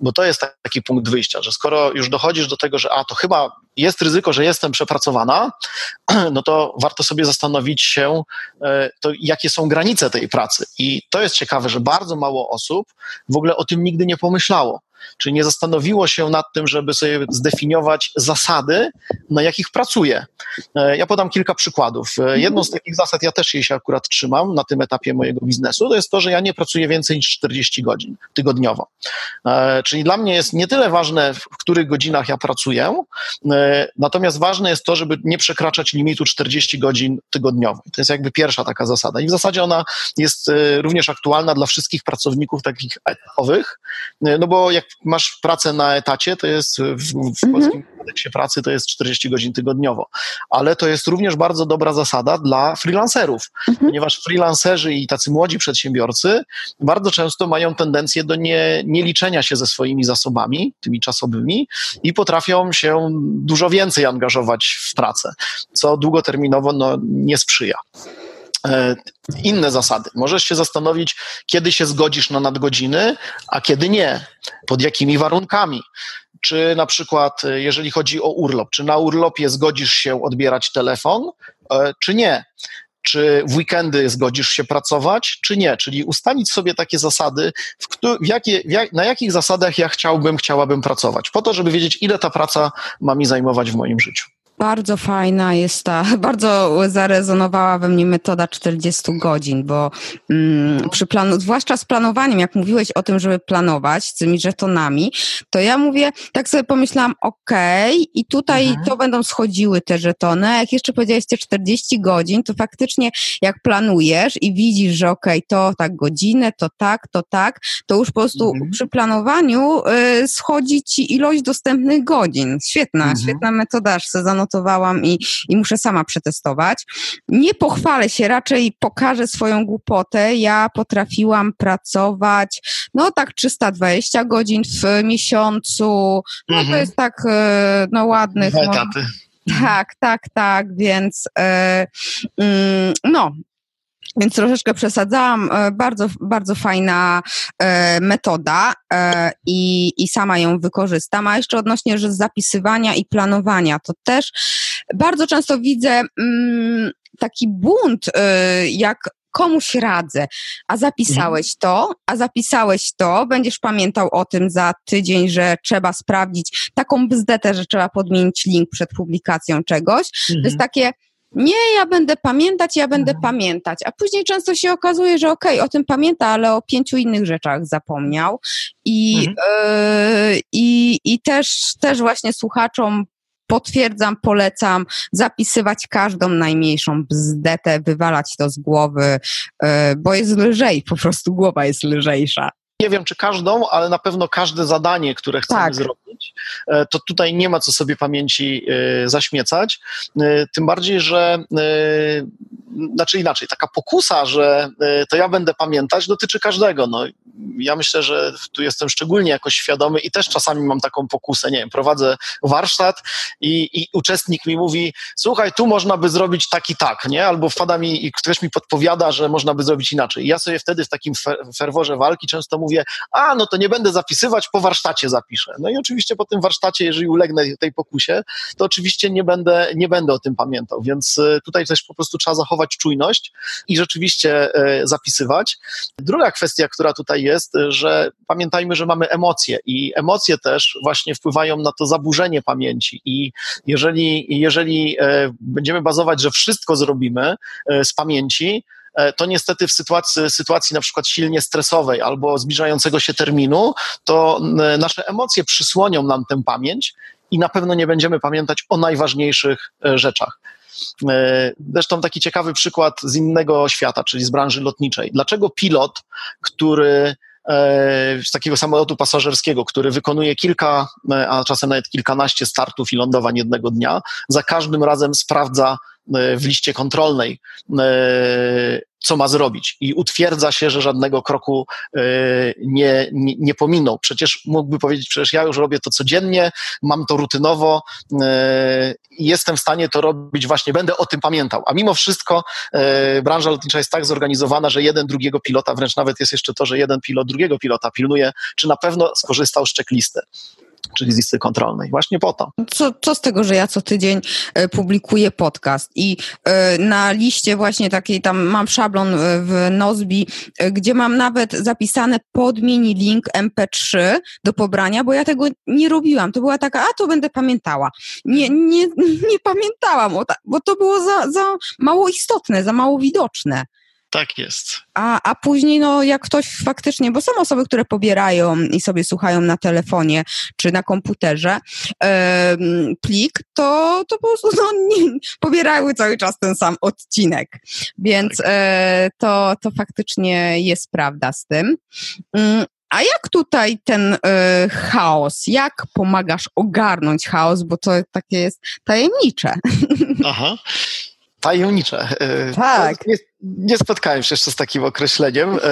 Bo to jest taki punkt wyjścia, że skoro już dochodzisz do tego, że a to chyba jest ryzyko, że jestem przepracowana, no to warto sobie zastanowić się, e, to jakie są granice tej pracy. I to jest ciekawe, że bardzo mało osób w ogóle o tym nigdy nie pomyślało. Czyli nie zastanowiło się nad tym, żeby sobie zdefiniować zasady, na jakich pracuje. E, ja podam kilka przykładów. E, jedną z takich zasad, ja też jej się akurat trzymam na tym etapie mojego biznesu, to jest to, że ja nie pracuję więcej niż 40 godzin tygodniowo. E, czyli dla mnie jest nie tyle ważne, w których godzinach ja pracuję, natomiast ważne jest to, żeby nie przekraczać limitu 40 godzin tygodniowo. To jest jakby pierwsza taka zasada. I w zasadzie ona jest również aktualna dla wszystkich pracowników takich etapowych, no bo jak masz pracę na etacie, to jest w, w mhm. polskim kodeksie pracy to jest 40 godzin tygodniowo, ale to jest również bardzo dobra zasada dla freelancerów, mhm. ponieważ freelancerzy i tacy młodzi przedsiębiorcy bardzo często mają tendencję do nie, nie liczenia się ze swoimi zasobami, tymi czasowymi i potrafią się dużo więcej angażować w pracę, co długoterminowo no, nie sprzyja. E, inne zasady. Możesz się zastanowić, kiedy się zgodzisz na nadgodziny, a kiedy nie, pod jakimi warunkami. Czy na przykład, e, jeżeli chodzi o urlop, czy na urlopie zgodzisz się odbierać telefon, e, czy nie? Czy w weekendy zgodzisz się pracować, czy nie? Czyli ustalić sobie takie zasady, w, w jakie, w jak, na jakich zasadach ja chciałbym, chciałabym pracować, po to, żeby wiedzieć, ile ta praca ma mi zajmować w moim życiu. Bardzo fajna jest ta, bardzo zarezonowała we mnie metoda 40 godzin, bo mm, przy planu, zwłaszcza z planowaniem, jak mówiłeś o tym, żeby planować z tymi żetonami, to ja mówię, tak sobie pomyślałam, okej, okay, i tutaj mhm. to będą schodziły te żetony, a jak jeszcze powiedziałeś te 40 godzin, to faktycznie jak planujesz i widzisz, że okej, okay, to tak godzinę, to tak, to tak, to już po prostu mhm. przy planowaniu y, schodzi ci ilość dostępnych godzin. Świetna, mhm. świetna metoda, aż se zanotowałam i, i muszę sama przetestować. Nie pochwalę się, raczej pokażę swoją głupotę. Ja potrafiłam pracować, no tak 320 godzin w miesiącu, no mhm. to jest tak, e, no ładnych. Dwa etaty. Tak, tak, tak, więc yy, yy, no, więc troszeczkę przesadzałam. E, bardzo, bardzo fajna e, metoda e, i, i sama ją wykorzystam. A jeszcze odnośnie że zapisywania i planowania, to też bardzo często widzę mm, taki bunt, jak komuś radzę, a zapisałeś to, a zapisałeś to, będziesz pamiętał o tym za tydzień, że trzeba sprawdzić taką bzdetę, że trzeba podmienić link przed publikacją czegoś. Mhm. To jest mhm. takie nie, ja będę pamiętać, ja będę mhm. pamiętać. A później często się okazuje, że okej, okay, o tym pamięta, ale o pięciu innych rzeczach zapomniał. I, mhm. yy, i, i też, też właśnie słuchaczom potwierdzam, polecam zapisywać każdą najmniejszą bzdetę, wywalać to z głowy, yy, bo jest lżej, po prostu głowa jest lżejsza nie wiem czy każdą, ale na pewno każde zadanie, które chcemy tak. zrobić, e, to tutaj nie ma co sobie pamięci e, zaśmiecać. E, tym bardziej, że znaczy inaczej, taka pokusa, że to ja będę pamiętać, dotyczy każdego. No, ja myślę, że tu jestem szczególnie jakoś świadomy i też czasami mam taką pokusę, nie wiem, prowadzę warsztat i, i uczestnik mi mówi, słuchaj, tu można by zrobić tak i tak, nie? Albo wpada mi i ktoś mi podpowiada, że można by zrobić inaczej. I ja sobie wtedy w takim ferworze walki często mówię, a no to nie będę zapisywać, po warsztacie zapiszę. No i oczywiście po tym warsztacie, jeżeli ulegnę tej pokusie, to oczywiście nie będę, nie będę o tym pamiętał, więc e, tutaj też po prostu trzeba zachować czujność i rzeczywiście e, zapisywać. Druga kwestia, która tutaj jest, że pamiętajmy, że mamy emocje i emocje też właśnie wpływają na to zaburzenie pamięci i jeżeli, jeżeli będziemy bazować, że wszystko zrobimy z pamięci, to niestety w sytuacji, sytuacji na przykład silnie stresowej albo zbliżającego się terminu, to nasze emocje przysłonią nam tę pamięć i na pewno nie będziemy pamiętać o najważniejszych e, rzeczach. E, zresztą taki ciekawy przykład z innego świata, czyli z branży lotniczej. Dlaczego pilot, który e, z takiego samolotu pasażerskiego, który wykonuje kilka, a czasem nawet kilkanaście startów i lądowań jednego dnia, za każdym razem sprawdza w liście kontrolnej co ma zrobić i utwierdza się, że żadnego kroku e, nie, nie, nie pominął. Przecież mógłby powiedzieć, przecież ja już robię to codziennie, mam to rutynowo e, i jestem w stanie to robić właśnie, będę o tym pamiętał. A mimo wszystko e, branża lotnicza jest tak zorganizowana, że jeden drugiego pilota, wręcz nawet jest jeszcze to, że jeden pilot drugiego pilota pilnuje, czy na pewno skorzystał z checklisty czyli z listy kontrolnej. Właśnie po to. Co, co z tego, że ja co tydzień e, publikuję podcast i e, na liście właśnie takiej tam mam szablon e, w Nozbi, gdzie mam nawet zapisane pod mini link MP3 do pobrania, bo ja tego nie robiłam. To była taka, a to będę pamiętała. Nie, nie, nie pamiętałam, bo to było za, za mało istotne, za mało widoczne. Tak jest. A, a później, no, jak ktoś faktycznie, bo są osoby, które pobierają i sobie słuchają na telefonie czy na komputerze e, plik, to, to po prostu no, nie, pobierały cały czas ten sam odcinek. Więc tak. e, to, to faktycznie jest prawda z tym. Mm, a jak tutaj ten y, chaos, jak pomagasz ogarnąć chaos, bo to takie jest tajemnicze. Aha tajemnicze. E, tak. Nie, nie, spotkałem się jeszcze z takim określeniem. E,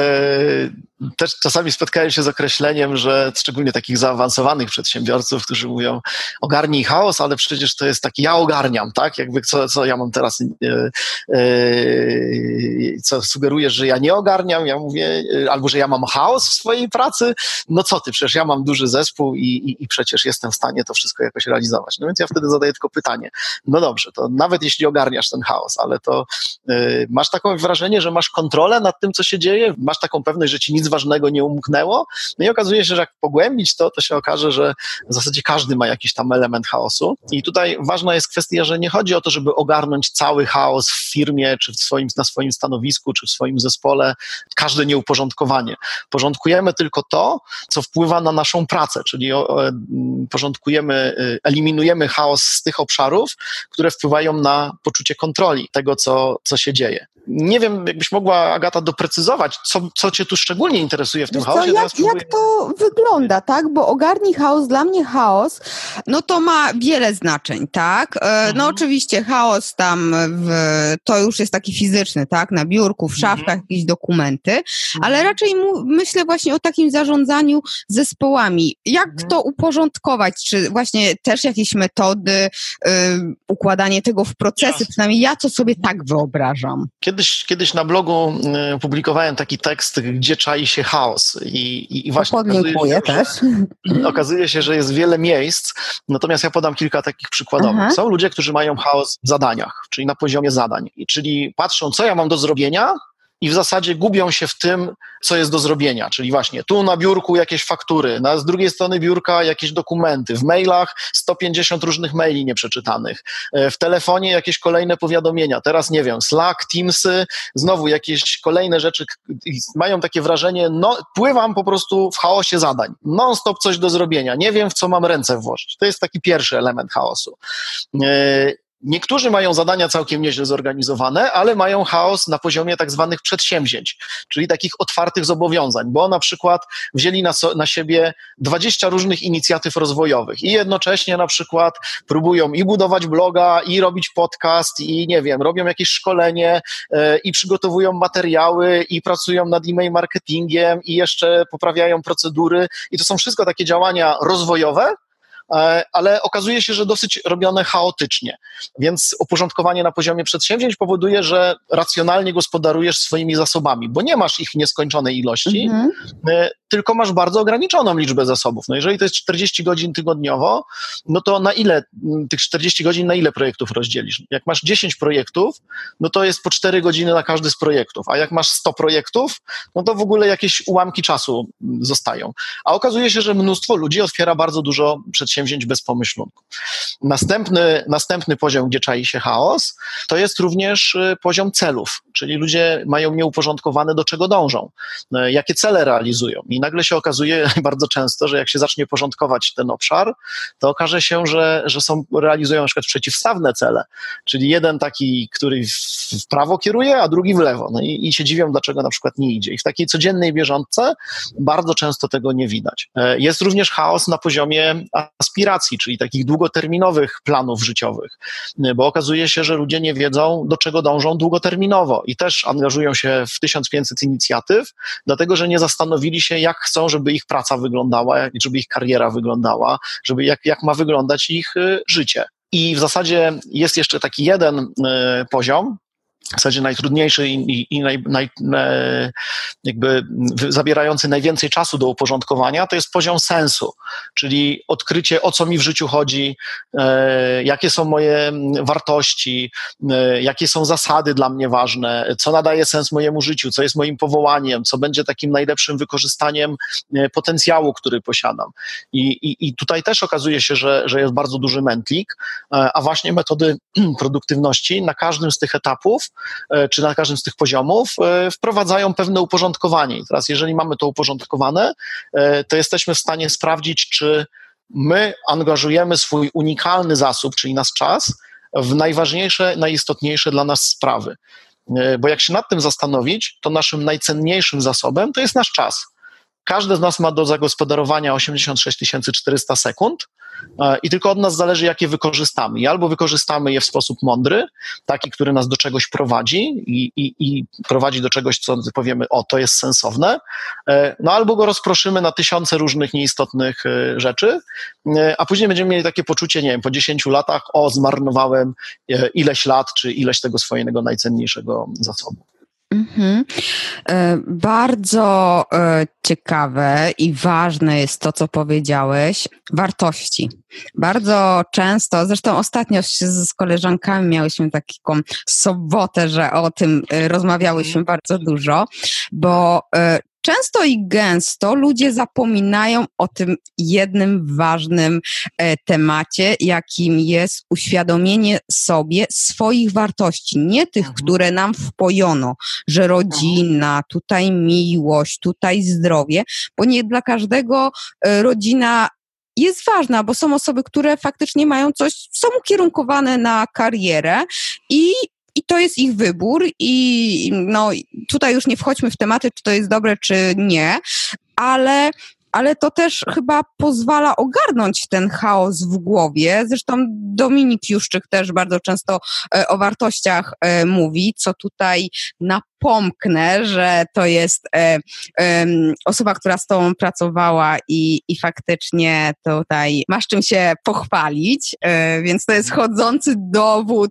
też czasami spotkałem się z określeniem, że szczególnie takich zaawansowanych przedsiębiorców, którzy mówią ogarnij chaos, ale przecież to jest taki ja ogarniam, tak? Jakby co, co ja mam teraz, e, co sugerujesz, że ja nie ogarniam, ja mówię, albo że ja mam chaos w swojej pracy, no co ty, przecież ja mam duży zespół i, i, i przecież jestem w stanie to wszystko jakoś realizować. No więc ja wtedy zadaję tylko pytanie, no dobrze, to nawet jeśli ogarniasz ten chaos, ale to masz takie wrażenie, że masz kontrolę nad tym, co się dzieje, masz taką pewność, że ci nic ważnego nie umknęło, no i okazuje się, że jak pogłębić to, to się okaże, że w zasadzie każdy ma jakiś tam element chaosu. I tutaj ważna jest kwestia, że nie chodzi o to, żeby ogarnąć cały chaos w firmie, czy w swoim, na swoim stanowisku, czy w swoim zespole, każde nieuporządkowanie. Porządkujemy tylko to, co wpływa na naszą pracę, czyli porządkujemy, y, eliminujemy chaos z tych obszarów, które wpływają na poczucie kontroli tego, co, co się dzieje. Nie wiem, jakbyś mogła, Agata, doprecyzować, co, co cię tu szczególnie interesuje w tym Wiesz chaosie. Co, jak, próbuję... jak to wygląda, tak? Bo ogarnij chaos, dla mnie chaos, no to ma wiele znaczeń, tak? E, no mhm. Oczywiście chaos tam, w, to już jest taki fizyczny, tak? Na biurku, w szafkach, mhm. jakieś dokumenty, mhm. ale raczej mu, myślę właśnie o takim zarządzaniu zespołami. Jak mhm. to uporządkować? Czy właśnie też jakieś metody, y, układanie tego w procesy, przynajmniej ja to sobie tak wyobrażam. Kiedyś, kiedyś na blogu y, publikowałem taki tekst, gdzie czai się chaos i, i, i właśnie okazuje też. Że, okazuje się, że jest wiele miejsc, natomiast ja podam kilka takich przykładowych. Aha. Są ludzie, którzy mają chaos w zadaniach, czyli na poziomie zadań, czyli patrzą, co ja mam do zrobienia, i w zasadzie gubią się w tym, co jest do zrobienia. Czyli właśnie tu na biurku jakieś faktury, na, z drugiej strony biurka jakieś dokumenty, w mailach 150 różnych maili nieprzeczytanych, e, w telefonie jakieś kolejne powiadomienia. Teraz nie wiem, Slack, Teamsy, znowu jakieś kolejne rzeczy. Mają takie wrażenie, no pływam po prostu w chaosie zadań. Non-stop coś do zrobienia. Nie wiem, w co mam ręce włożyć. To jest taki pierwszy element chaosu. Niektórzy mają zadania całkiem nieźle zorganizowane, ale mają chaos na poziomie tak zwanych przedsięwzięć, czyli takich otwartych zobowiązań, bo na przykład wzięli na, so, na siebie 20 różnych inicjatyw rozwojowych i jednocześnie na przykład próbują i budować bloga, i robić podcast, i nie wiem, robią jakieś szkolenie, e, i przygotowują materiały, i pracują nad e-mail marketingiem, i jeszcze poprawiają procedury. I to są wszystko takie działania rozwojowe, ale okazuje się, że dosyć robione chaotycznie. Więc uporządkowanie na poziomie przedsięwzięć powoduje, że racjonalnie gospodarujesz swoimi zasobami, bo nie masz ich nieskończonej ilości, mhm. E, tylko masz bardzo ograniczoną liczbę zasobów. No jeżeli to jest 40 godzin tygodniowo, no to na ile tych 40 godzin, na ile projektów rozdzielisz? Jak masz 10 projektów, no to jest po 4 godziny na każdy z projektów, a jak masz 100 projektów, no to w ogóle jakieś ułamki czasu zostają. A okazuje się, że mnóstwo ludzi otwiera bardzo dużo przedsięwzięć bez pomyślunku. Następny, następny poziom, gdzie czai się chaos, to jest również y, poziom celów, czyli ludzie mają nieuporządkowane, do czego dążą, jakie cele realizują. I nagle się okazuje bardzo często, że jak się zacznie porządkować ten obszar, to okaże się, że, że są, realizują na przykład przeciwstawne cele, czyli jeden taki, który w prawo kieruje, a drugi w lewo. No i, i się dziwią, dlaczego na przykład nie idzie. I w takiej codziennej bieżące bardzo często tego nie widać. E, jest również chaos na poziomie aspiracji, czyli takich długoterminowych planów życiowych, bo okazuje się, że ludzie nie wiedzą, do czego dążą długoterminowo i też angażują się w 1500 inicjatyw, dlatego że nie zastanowili się, jak chcą, żeby ich praca wyglądała, żeby ich kariera wyglądała, żeby jak, jak ma wyglądać ich e, życie. I w zasadzie jest jeszcze taki jeden poziom, w zasadzie najtrudniejszy i, i naj, naj, jakby zabierający najwięcej czasu do uporządkowania, to jest poziom sensu, czyli odkrycie, o co mi w życiu chodzi, e, jakie są moje wartości, e, jakie są zasady dla mnie ważne, co nadaje sens mojemu życiu, co jest moim powołaniem, co będzie takim najlepszym wykorzystaniem e, potencjału, który posiadam. I, i, i tutaj też okazuje się, że, że jest bardzo duży mętlik, e, a właśnie metody produktywności na każdym z tych etapów E, czy na każdym z tych poziomów, e, wprowadzają pewne uporządkowanie. I teraz, jeżeli mamy to uporządkowane, e, to jesteśmy w stanie sprawdzić, czy my angażujemy swój unikalny zasób, czyli nasz czas, w najważniejsze, najistotniejsze dla nas sprawy. Bo jak się nad tym zastanowić, to naszym najcenniejszym zasobem to jest nasz czas. Każdy z nas ma do zagospodarowania 86 400 sekund e, i tylko od nas zależy, jakie wykorzystamy. I albo wykorzystamy je w sposób mądry, taki, który nas do czegoś prowadzi i, i, i prowadzi do czegoś, co powiemy, o, to jest sensowne, e, no albo go rozproszymy na tysiące różnych nieistotnych e, rzeczy, a później będziemy mieli takie poczucie, nie wiem, po 10 latach, o, zmarnowałem ileś lat, czy ileś tego swojego najcenniejszego zasobu. Mhm. E, bardzo e, ciekawe i ważne jest to, co powiedziałeś, wartości. Bardzo często, zresztą ostatnio z, koleżankami miałyśmy taką sobotę, że o tym e, rozmawiałyśmy bardzo dużo, bo często i gęsto ludzie zapominają o tym jednym ważnym e, temacie, jakim jest uświadomienie sobie swoich wartości, nie tych, mhm. które nam wpojono, że rodzina, tutaj miłość, tutaj zdrowie, bo nie dla każdego e, rodzina jest ważna, bo są osoby, które faktycznie mają coś, są ukierunkowane na karierę i i to jest ich wybór i no tutaj już nie wchodźmy w tematy, czy to jest dobre, czy nie, ale ale to też chyba pozwala ogarnąć ten chaos w głowie. Zresztą Dominik Juszczyk też bardzo często e, o wartościach e, mówi, co tutaj napomknę, że to jest e, osoba, która z tobą pracowała i, i faktycznie tutaj masz czym się pochwalić, więc to jest chodzący dowód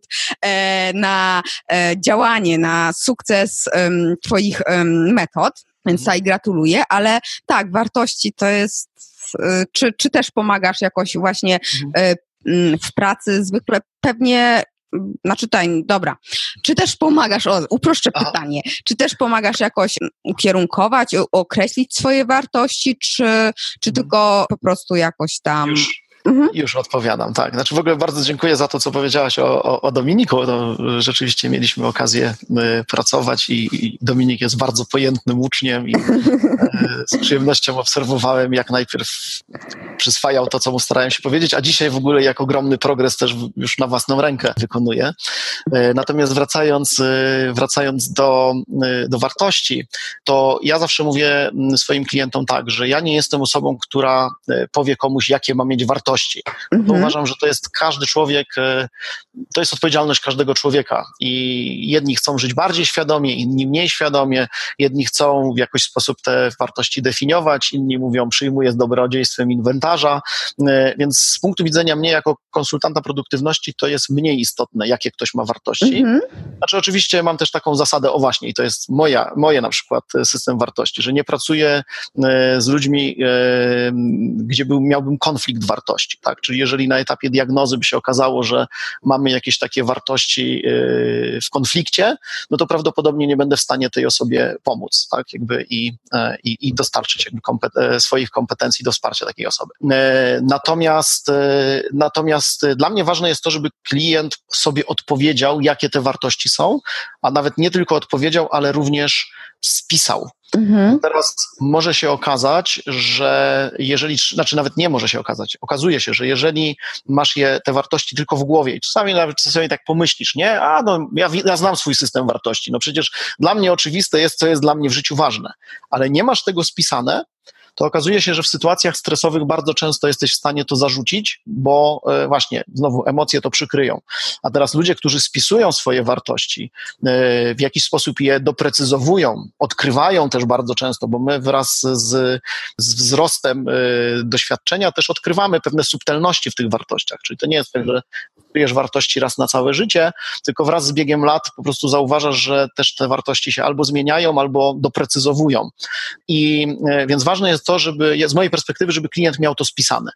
na działanie, na sukces twoich metod. Więc tutaj gratuluję, ale tak, wartości to jest, y, czy, czy też pomagasz jakoś właśnie mhm. y, mm, w pracy? Zwykle pewnie mm, znaczy tutaj, dobra, czy też pomagasz, o, uproszczę Aha. pytanie, czy też pomagasz jakoś ukierunkować, określić swoje wartości, czy, czy mhm. tylko po prostu jakoś tam... Już Mhm. Już odpowiadam, tak. Znaczy w ogóle bardzo dziękuję za to, co powiedziałaś o, o, o Dominiku. To rzeczywiście mieliśmy okazję y, pracować i, i, Dominik jest bardzo pojętnym uczniem i y, z przyjemnością obserwowałem, jak najpierw przyswajał to, co mu starałem się powiedzieć, a dzisiaj w ogóle jak ogromny progres też już na własną rękę wykonuje. Y, natomiast wracając, wracając do, do wartości, to ja zawsze mówię mm, swoim klientom tak, że ja nie jestem osobą, która powie komuś, jakie ma mieć wartości, wartości. Mhm. uważam, że to jest każdy człowiek, e, to jest odpowiedzialność każdego człowieka. I jedni chcą żyć bardziej świadomie, inni mniej świadomie, jedni chcą w jakiś sposób te wartości definiować, inni mówią, przyjmuję z dobrodziejstwem inwentarza. E, więc z punktu widzenia mnie, jako konsultanta produktywności, to jest mniej istotne, jakie ktoś ma wartości. Mhm. Znaczy, oczywiście mam też taką zasadę, o właśnie, i to jest moja, moje na przykład system wartości, że nie pracuję e, z ludźmi, gdzie był, miałbym konflikt wartości wartości, tak? Czyli jeżeli na etapie diagnozy by się okazało, że mamy jakieś takie wartości yy, w konflikcie, no to prawdopodobnie nie będę w stanie tej osobie pomóc, tak? Jakby i, e, i, i dostarczyć jakby kompet swoich kompetencji do wsparcia takiej osoby. Natomiast, natomiast dla mnie ważne jest to, żeby klient sobie odpowiedział, jakie te wartości są, a nawet nie tylko odpowiedział, ale również spisał. Mhm. Teraz może się okazać, że jeżeli, znaczy nawet nie może się okazać, okazuje się, że jeżeli masz je, te wartości tylko w głowie i czasami nawet czasami tak pomyślisz, nie, a no ja, ja znam swój system wartości, no przecież dla mnie oczywiste jest, co jest dla mnie w życiu ważne, ale nie masz tego spisane, to okazuje się, że w sytuacjach stresowych bardzo często jesteś w stanie to zarzucić, bo e, właśnie znowu emocje to przykryją. A teraz ludzie, którzy spisują swoje wartości, e, w jakiś sposób je doprecyzowują, odkrywają też bardzo często, bo my wraz z, z wzrostem e, doświadczenia też odkrywamy pewne subtelności w tych wartościach. Czyli to nie jest tak, że odkryjesz wartości raz na całe życie, tylko wraz z biegiem lat po prostu zauważasz, że też te wartości się albo zmieniają, albo doprecyzowują. I więc ważne jest to, żeby, z mojej perspektywy, żeby klient miał to spisane.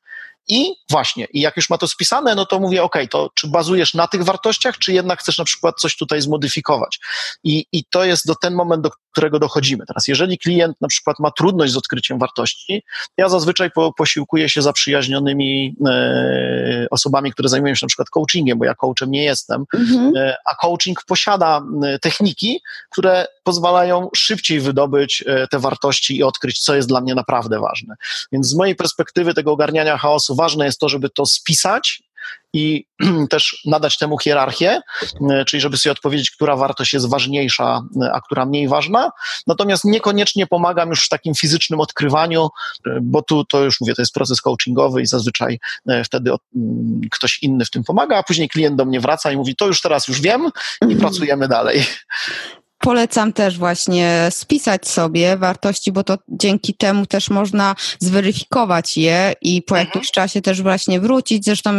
I właśnie, i jak już ma to spisane, no to mówię, ok, to czy bazujesz na tych wartościach, czy jednak chcesz na przykład coś tutaj zmodyfikować? I, i to jest do ten moment, do którego dochodzimy. Teraz, jeżeli klient na przykład ma trudność z odkryciem wartości, ja zazwyczaj po, posiłkuję się zaprzyjaźnionymi e, osobami, które zajmują się na przykład coachingiem, bo ja coachem nie jestem, mhm. e, a coaching posiada techniki, które pozwalają szybciej wydobyć e, te wartości i odkryć, co jest dla mnie naprawdę ważne. Więc z mojej perspektywy tego ogarniania chaosu ważne jest to, żeby to spisać i też nadać temu hierarchię, e, czyli żeby sobie odpowiedzieć, która wartość jest ważniejsza, e, a która mniej ważna. Natomiast niekoniecznie pomagam już w takim fizycznym odkrywaniu, e, bo tu to już mówię, to jest proces coachingowy i zazwyczaj wtedy mm, ktoś inny w tym pomaga, a później klient do mnie wraca i mówi, to już teraz już wiem i mhm. pracujemy dalej. Polecam też właśnie spisać sobie wartości, bo to dzięki temu też można zweryfikować je i po mhm. jakimś czasie też właśnie wrócić. Zresztą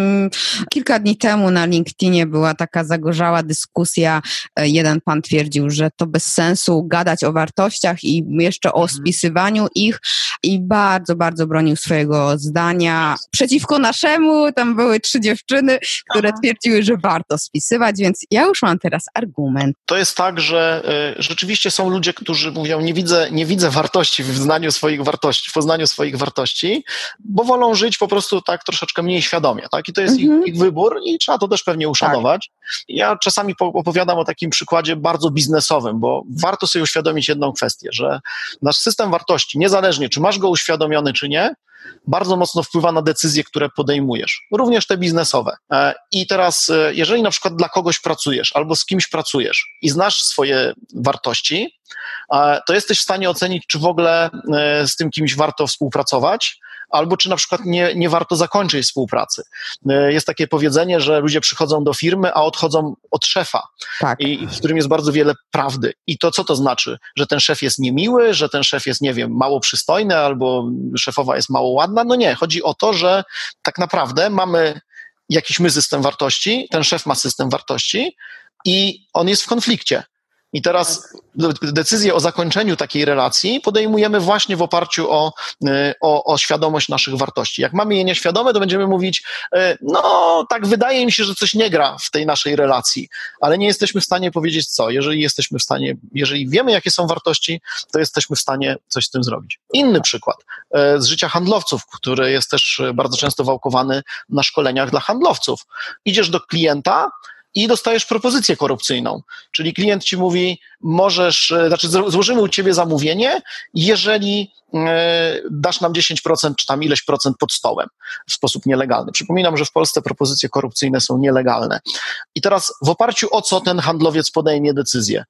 kilka dni temu na LinkedInie była taka zagorzała dyskusja. E, jeden pan twierdził, że to bez sensu gadać o wartościach i jeszcze o mhm. spisywaniu ich i bardzo, bardzo bronił swojego zdania. Przeciwko naszemu tam były trzy dziewczyny, które twierdziły, że warto spisywać, więc ja już mam teraz argument. To jest tak, że rzeczywiście są ludzie, którzy mówią, nie widzę, nie widzę wartości w znaniu swoich wartości, w poznaniu swoich wartości, bo wolą żyć po prostu tak troszeczkę mniej świadomie, tak? I to jest mhm. ich, ich, wybór i trzeba to też pewnie uszanować. Tak. Ja czasami opowiadam o takim przykładzie bardzo biznesowym, bo warto sobie uświadomić jedną kwestię, że nasz system wartości, niezależnie czy masz go uświadomiony, czy nie, bardzo mocno wpływa na decyzje, które podejmujesz, również te biznesowe. E, I teraz, e, jeżeli na przykład dla kogoś pracujesz albo z kimś pracujesz i znasz swoje wartości, e, to jesteś w stanie ocenić, czy w ogóle z tym kimś warto współpracować, albo czy na przykład nie, nie warto zakończyć współpracy. E, jest takie powiedzenie, że ludzie przychodzą do firmy, a odchodzą od szefa, tak. i, w którym jest bardzo wiele prawdy. I to co to znaczy? Że ten szef jest niemiły, że ten szef jest, nie wiem, mało przystojny, albo szefowa jest mało ładna? No nie, chodzi o to, że tak naprawdę mamy jakiś my system wartości, ten szef ma system wartości i on jest w konflikcie. I teraz decyzję o zakończeniu takiej relacji podejmujemy właśnie w oparciu o, y, o, o, świadomość naszych wartości. Jak mamy je nieświadome, to będziemy mówić, y, no tak wydaje mi się, że coś nie gra w tej naszej relacji, ale nie jesteśmy w stanie powiedzieć co. Jeżeli jesteśmy w stanie, jeżeli wiemy, jakie są wartości, to jesteśmy w stanie coś z tym zrobić. Inny przykład y, z życia handlowców, który jest też bardzo często wałkowany na szkoleniach dla handlowców. Idziesz do klienta, i dostajesz propozycję korupcyjną. Czyli klient ci mówi, możesz, e, znaczy złożymy u ciebie zamówienie, jeżeli e, dasz nam 10% czy tam ileś procent pod stołem w sposób nielegalny. Przypominam, że w Polsce propozycje korupcyjne są nielegalne. I teraz w oparciu o co ten handlowiec podejmie decyzję?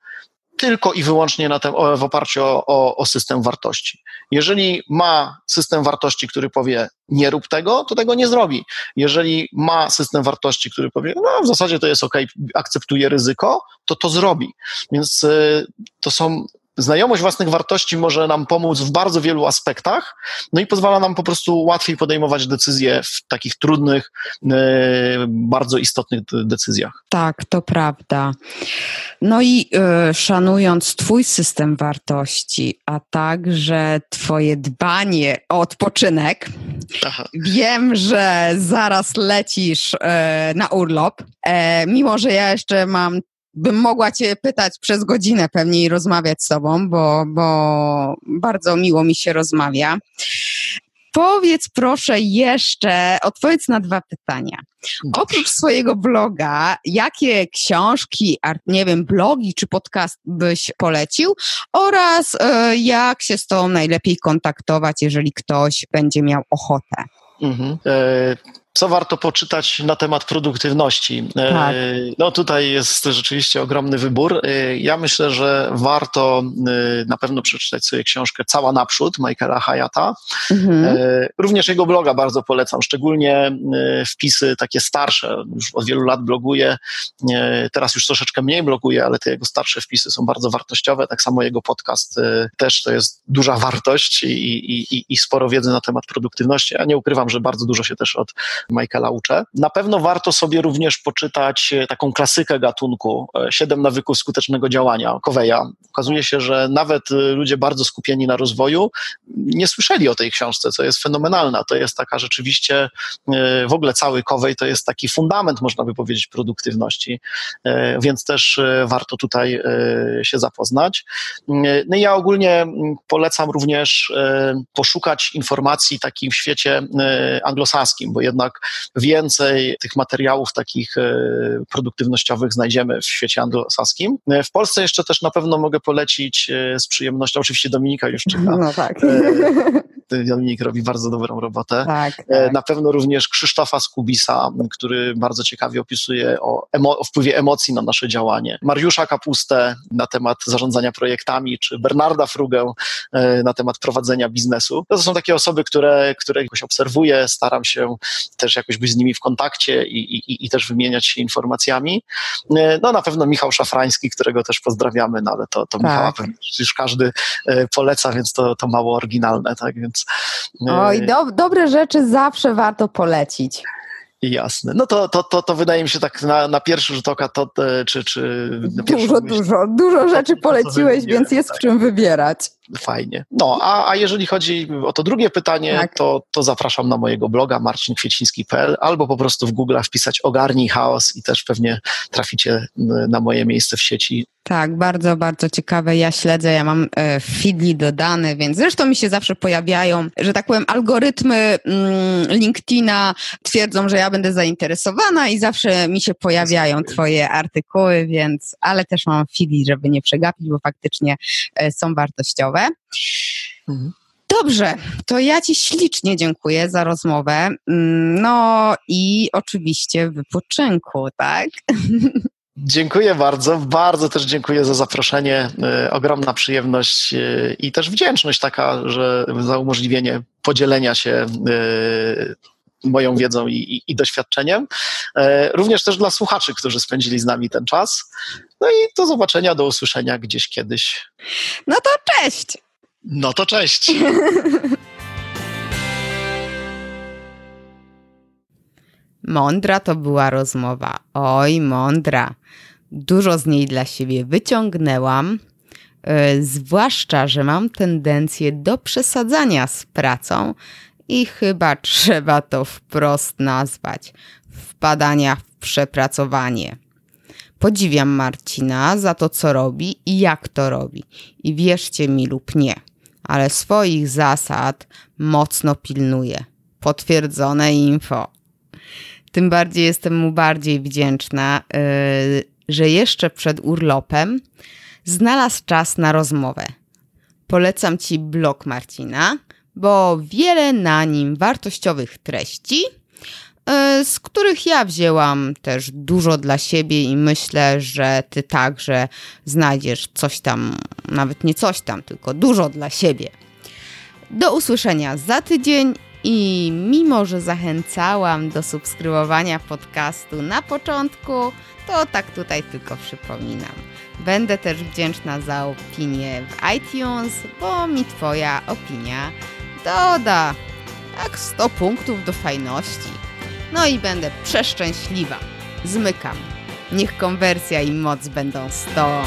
Tylko i wyłącznie na tem, w oparciu o, o, o, system wartości. Jeżeli ma system wartości, który powie nie rób tego, to tego nie zrobi. Jeżeli ma system wartości, który powie no w zasadzie to jest ok, akceptuje ryzyko, to to zrobi. Więc y, to są znajomość własnych wartości może nam pomóc w bardzo wielu aspektach, no i pozwala nam po prostu łatwiej podejmować decyzje w takich trudnych, e, bardzo istotnych decyzjach. Tak, to prawda. No i y, szanując Twój system wartości, a także Twoje dbanie o odpoczynek, Aha. wiem, że zaraz lecisz y, na urlop, e, mimo że ja jeszcze mam bym mogła Cię pytać przez godzinę pewnie i rozmawiać z Tobą, bo, bo bardzo miło mi się rozmawia. powiedz proszę jeszcze, odpowiedz na dwa pytania. Oprócz swojego bloga, jakie książki, nie wiem, blogi czy podcast byś polecił oraz e, jak się z tobą najlepiej kontaktować, jeżeli ktoś będzie miał ochotę? Mhm. E, co warto poczytać na temat produktywności? E, tak. No tutaj jest rzeczywiście ogromny wybór. E, ja myślę, że warto e, na pewno przeczytać sobie książkę Cała naprzód Michaela Hayata. Mhm. Również jego bloga bardzo polecam, szczególnie wpisy takie starsze. Już od wielu lat bloguje, teraz już troszeczkę mniej bloguje, ale te jego starsze wpisy są bardzo wartościowe. Tak samo jego podcast też to jest duża wartość i, i, i sporo wiedzy na temat produktywności. Ja nie ukrywam, że bardzo dużo się też od Michaela uczę. Na pewno warto sobie również poczytać e, taką klasykę gatunku, e, Siedem nawyków skutecznego działania, Coveya. Okazuje się, że nawet e, ludzie bardzo skupieni na rozwoju nie słyszeli o tej książce, co jest fenomenalna. To jest taka rzeczywiście, w ogóle cały Covey to jest taki fundament, można by powiedzieć, produktywności, więc też warto tutaj się zapoznać. No i ja ogólnie polecam również poszukać informacji takim w świecie anglosaskim, bo jednak więcej tych materiałów takich e, produktywnościowych znajdziemy w świecie anglosaskim. E, w Polsce jeszcze też na pewno mogę polecić e, z przyjemnością, oczywiście Dominika już czyta. No tak. Dominik robi bardzo dobrą robotę. Tak, tak. Na pewno również Krzysztofa Skubisa, który bardzo ciekawie opisuje o, emo o, wpływie emocji na nasze działanie. Mariusza Kapustę na temat zarządzania projektami, czy Bernarda Frugę na temat prowadzenia biznesu. To są takie osoby, które, które jakoś obserwuję, staram się też jakoś być z nimi w kontakcie i, i, i też wymieniać się informacjami. E, no na pewno Michał Szafrański, którego też pozdrawiamy, no ale to, to tak. Michała pewnie już każdy e, poleca, więc to, to mało oryginalne, tak więc... E, Oj, do, dobre rzeczy zawsze warto polecić. Jasne. No to, to, to, to wydaje mi się tak na, na pierwszy rzut oka, to, czy, czy Dużo, myśl, dużo, dużo rzeczy poleciłeś, więc jest tak. w czym wybierać. Fajnie. No, a, a jeżeli chodzi o to drugie pytanie, tak. to, to zapraszam na mojego bloga marcinkwieciński.pl albo po prostu w Google wpisać ogarnij chaos i też pewnie traficie na moje miejsce w sieci. Tak, bardzo, bardzo ciekawe. Ja śledzę, ja mam e, feedly dodane, więc zresztą mi się zawsze pojawiają, że tak powiem, algorytmy mm, LinkedIna twierdzą, że ja będę zainteresowana i zawsze mi się pojawiają twoje artykuły, więc, ale też mam feedly, żeby nie przegapić, bo faktycznie e, są wartościowe. Mhm. Dobrze, to ja Ci ślicznie dziękuję za rozmowę. Mm, no i oczywiście wypoczynku, tak? Dziękuję bardzo, bardzo też dziękuję za zaproszenie. E, ogromna przyjemność e, i też wdzięczność taka, że za umożliwienie podzielenia się moją wiedzą i, i, i, doświadczeniem. Również też dla słuchaczy, którzy spędzili z nami ten czas. No i do zobaczenia, do usłyszenia gdzieś kiedyś. No to cześć! No to cześć. Mądra to była rozmowa. Oj, mądra. Dużo z niej dla siebie wyciągnęłam, yy, zwłaszcza, że mam tendencję do przesadzania z pracą i chyba trzeba to wprost nazwać wpadania w przepracowanie. Podziwiam Marcina za to, co robi i jak to robi. I wierzcie mi lub nie ale swoich zasad mocno pilnuje. Potwierdzone info. Tym bardziej jestem mu bardziej wdzięczna, yy, że jeszcze przed urlopem znalazł czas na rozmowę. Polecam Ci blog Marcina, bo wiele na nim wartościowych treści E, z których ja wzięłam też dużo dla siebie i myślę, że ty także znajdziesz coś tam, nawet nie coś tam, tylko dużo dla siebie. Do usłyszenia za tydzień i mimo, że zachęcałam do subskrybowania podcastu na początku, to tak tutaj tylko przypominam. Będę też wdzięczna za opinię w iTunes, bo mi Twoja opinia doda tak 100 punktów do fajności. No i będę przeszczęśliwa. Zmykam. Niech konwersja i moc będą z tobą.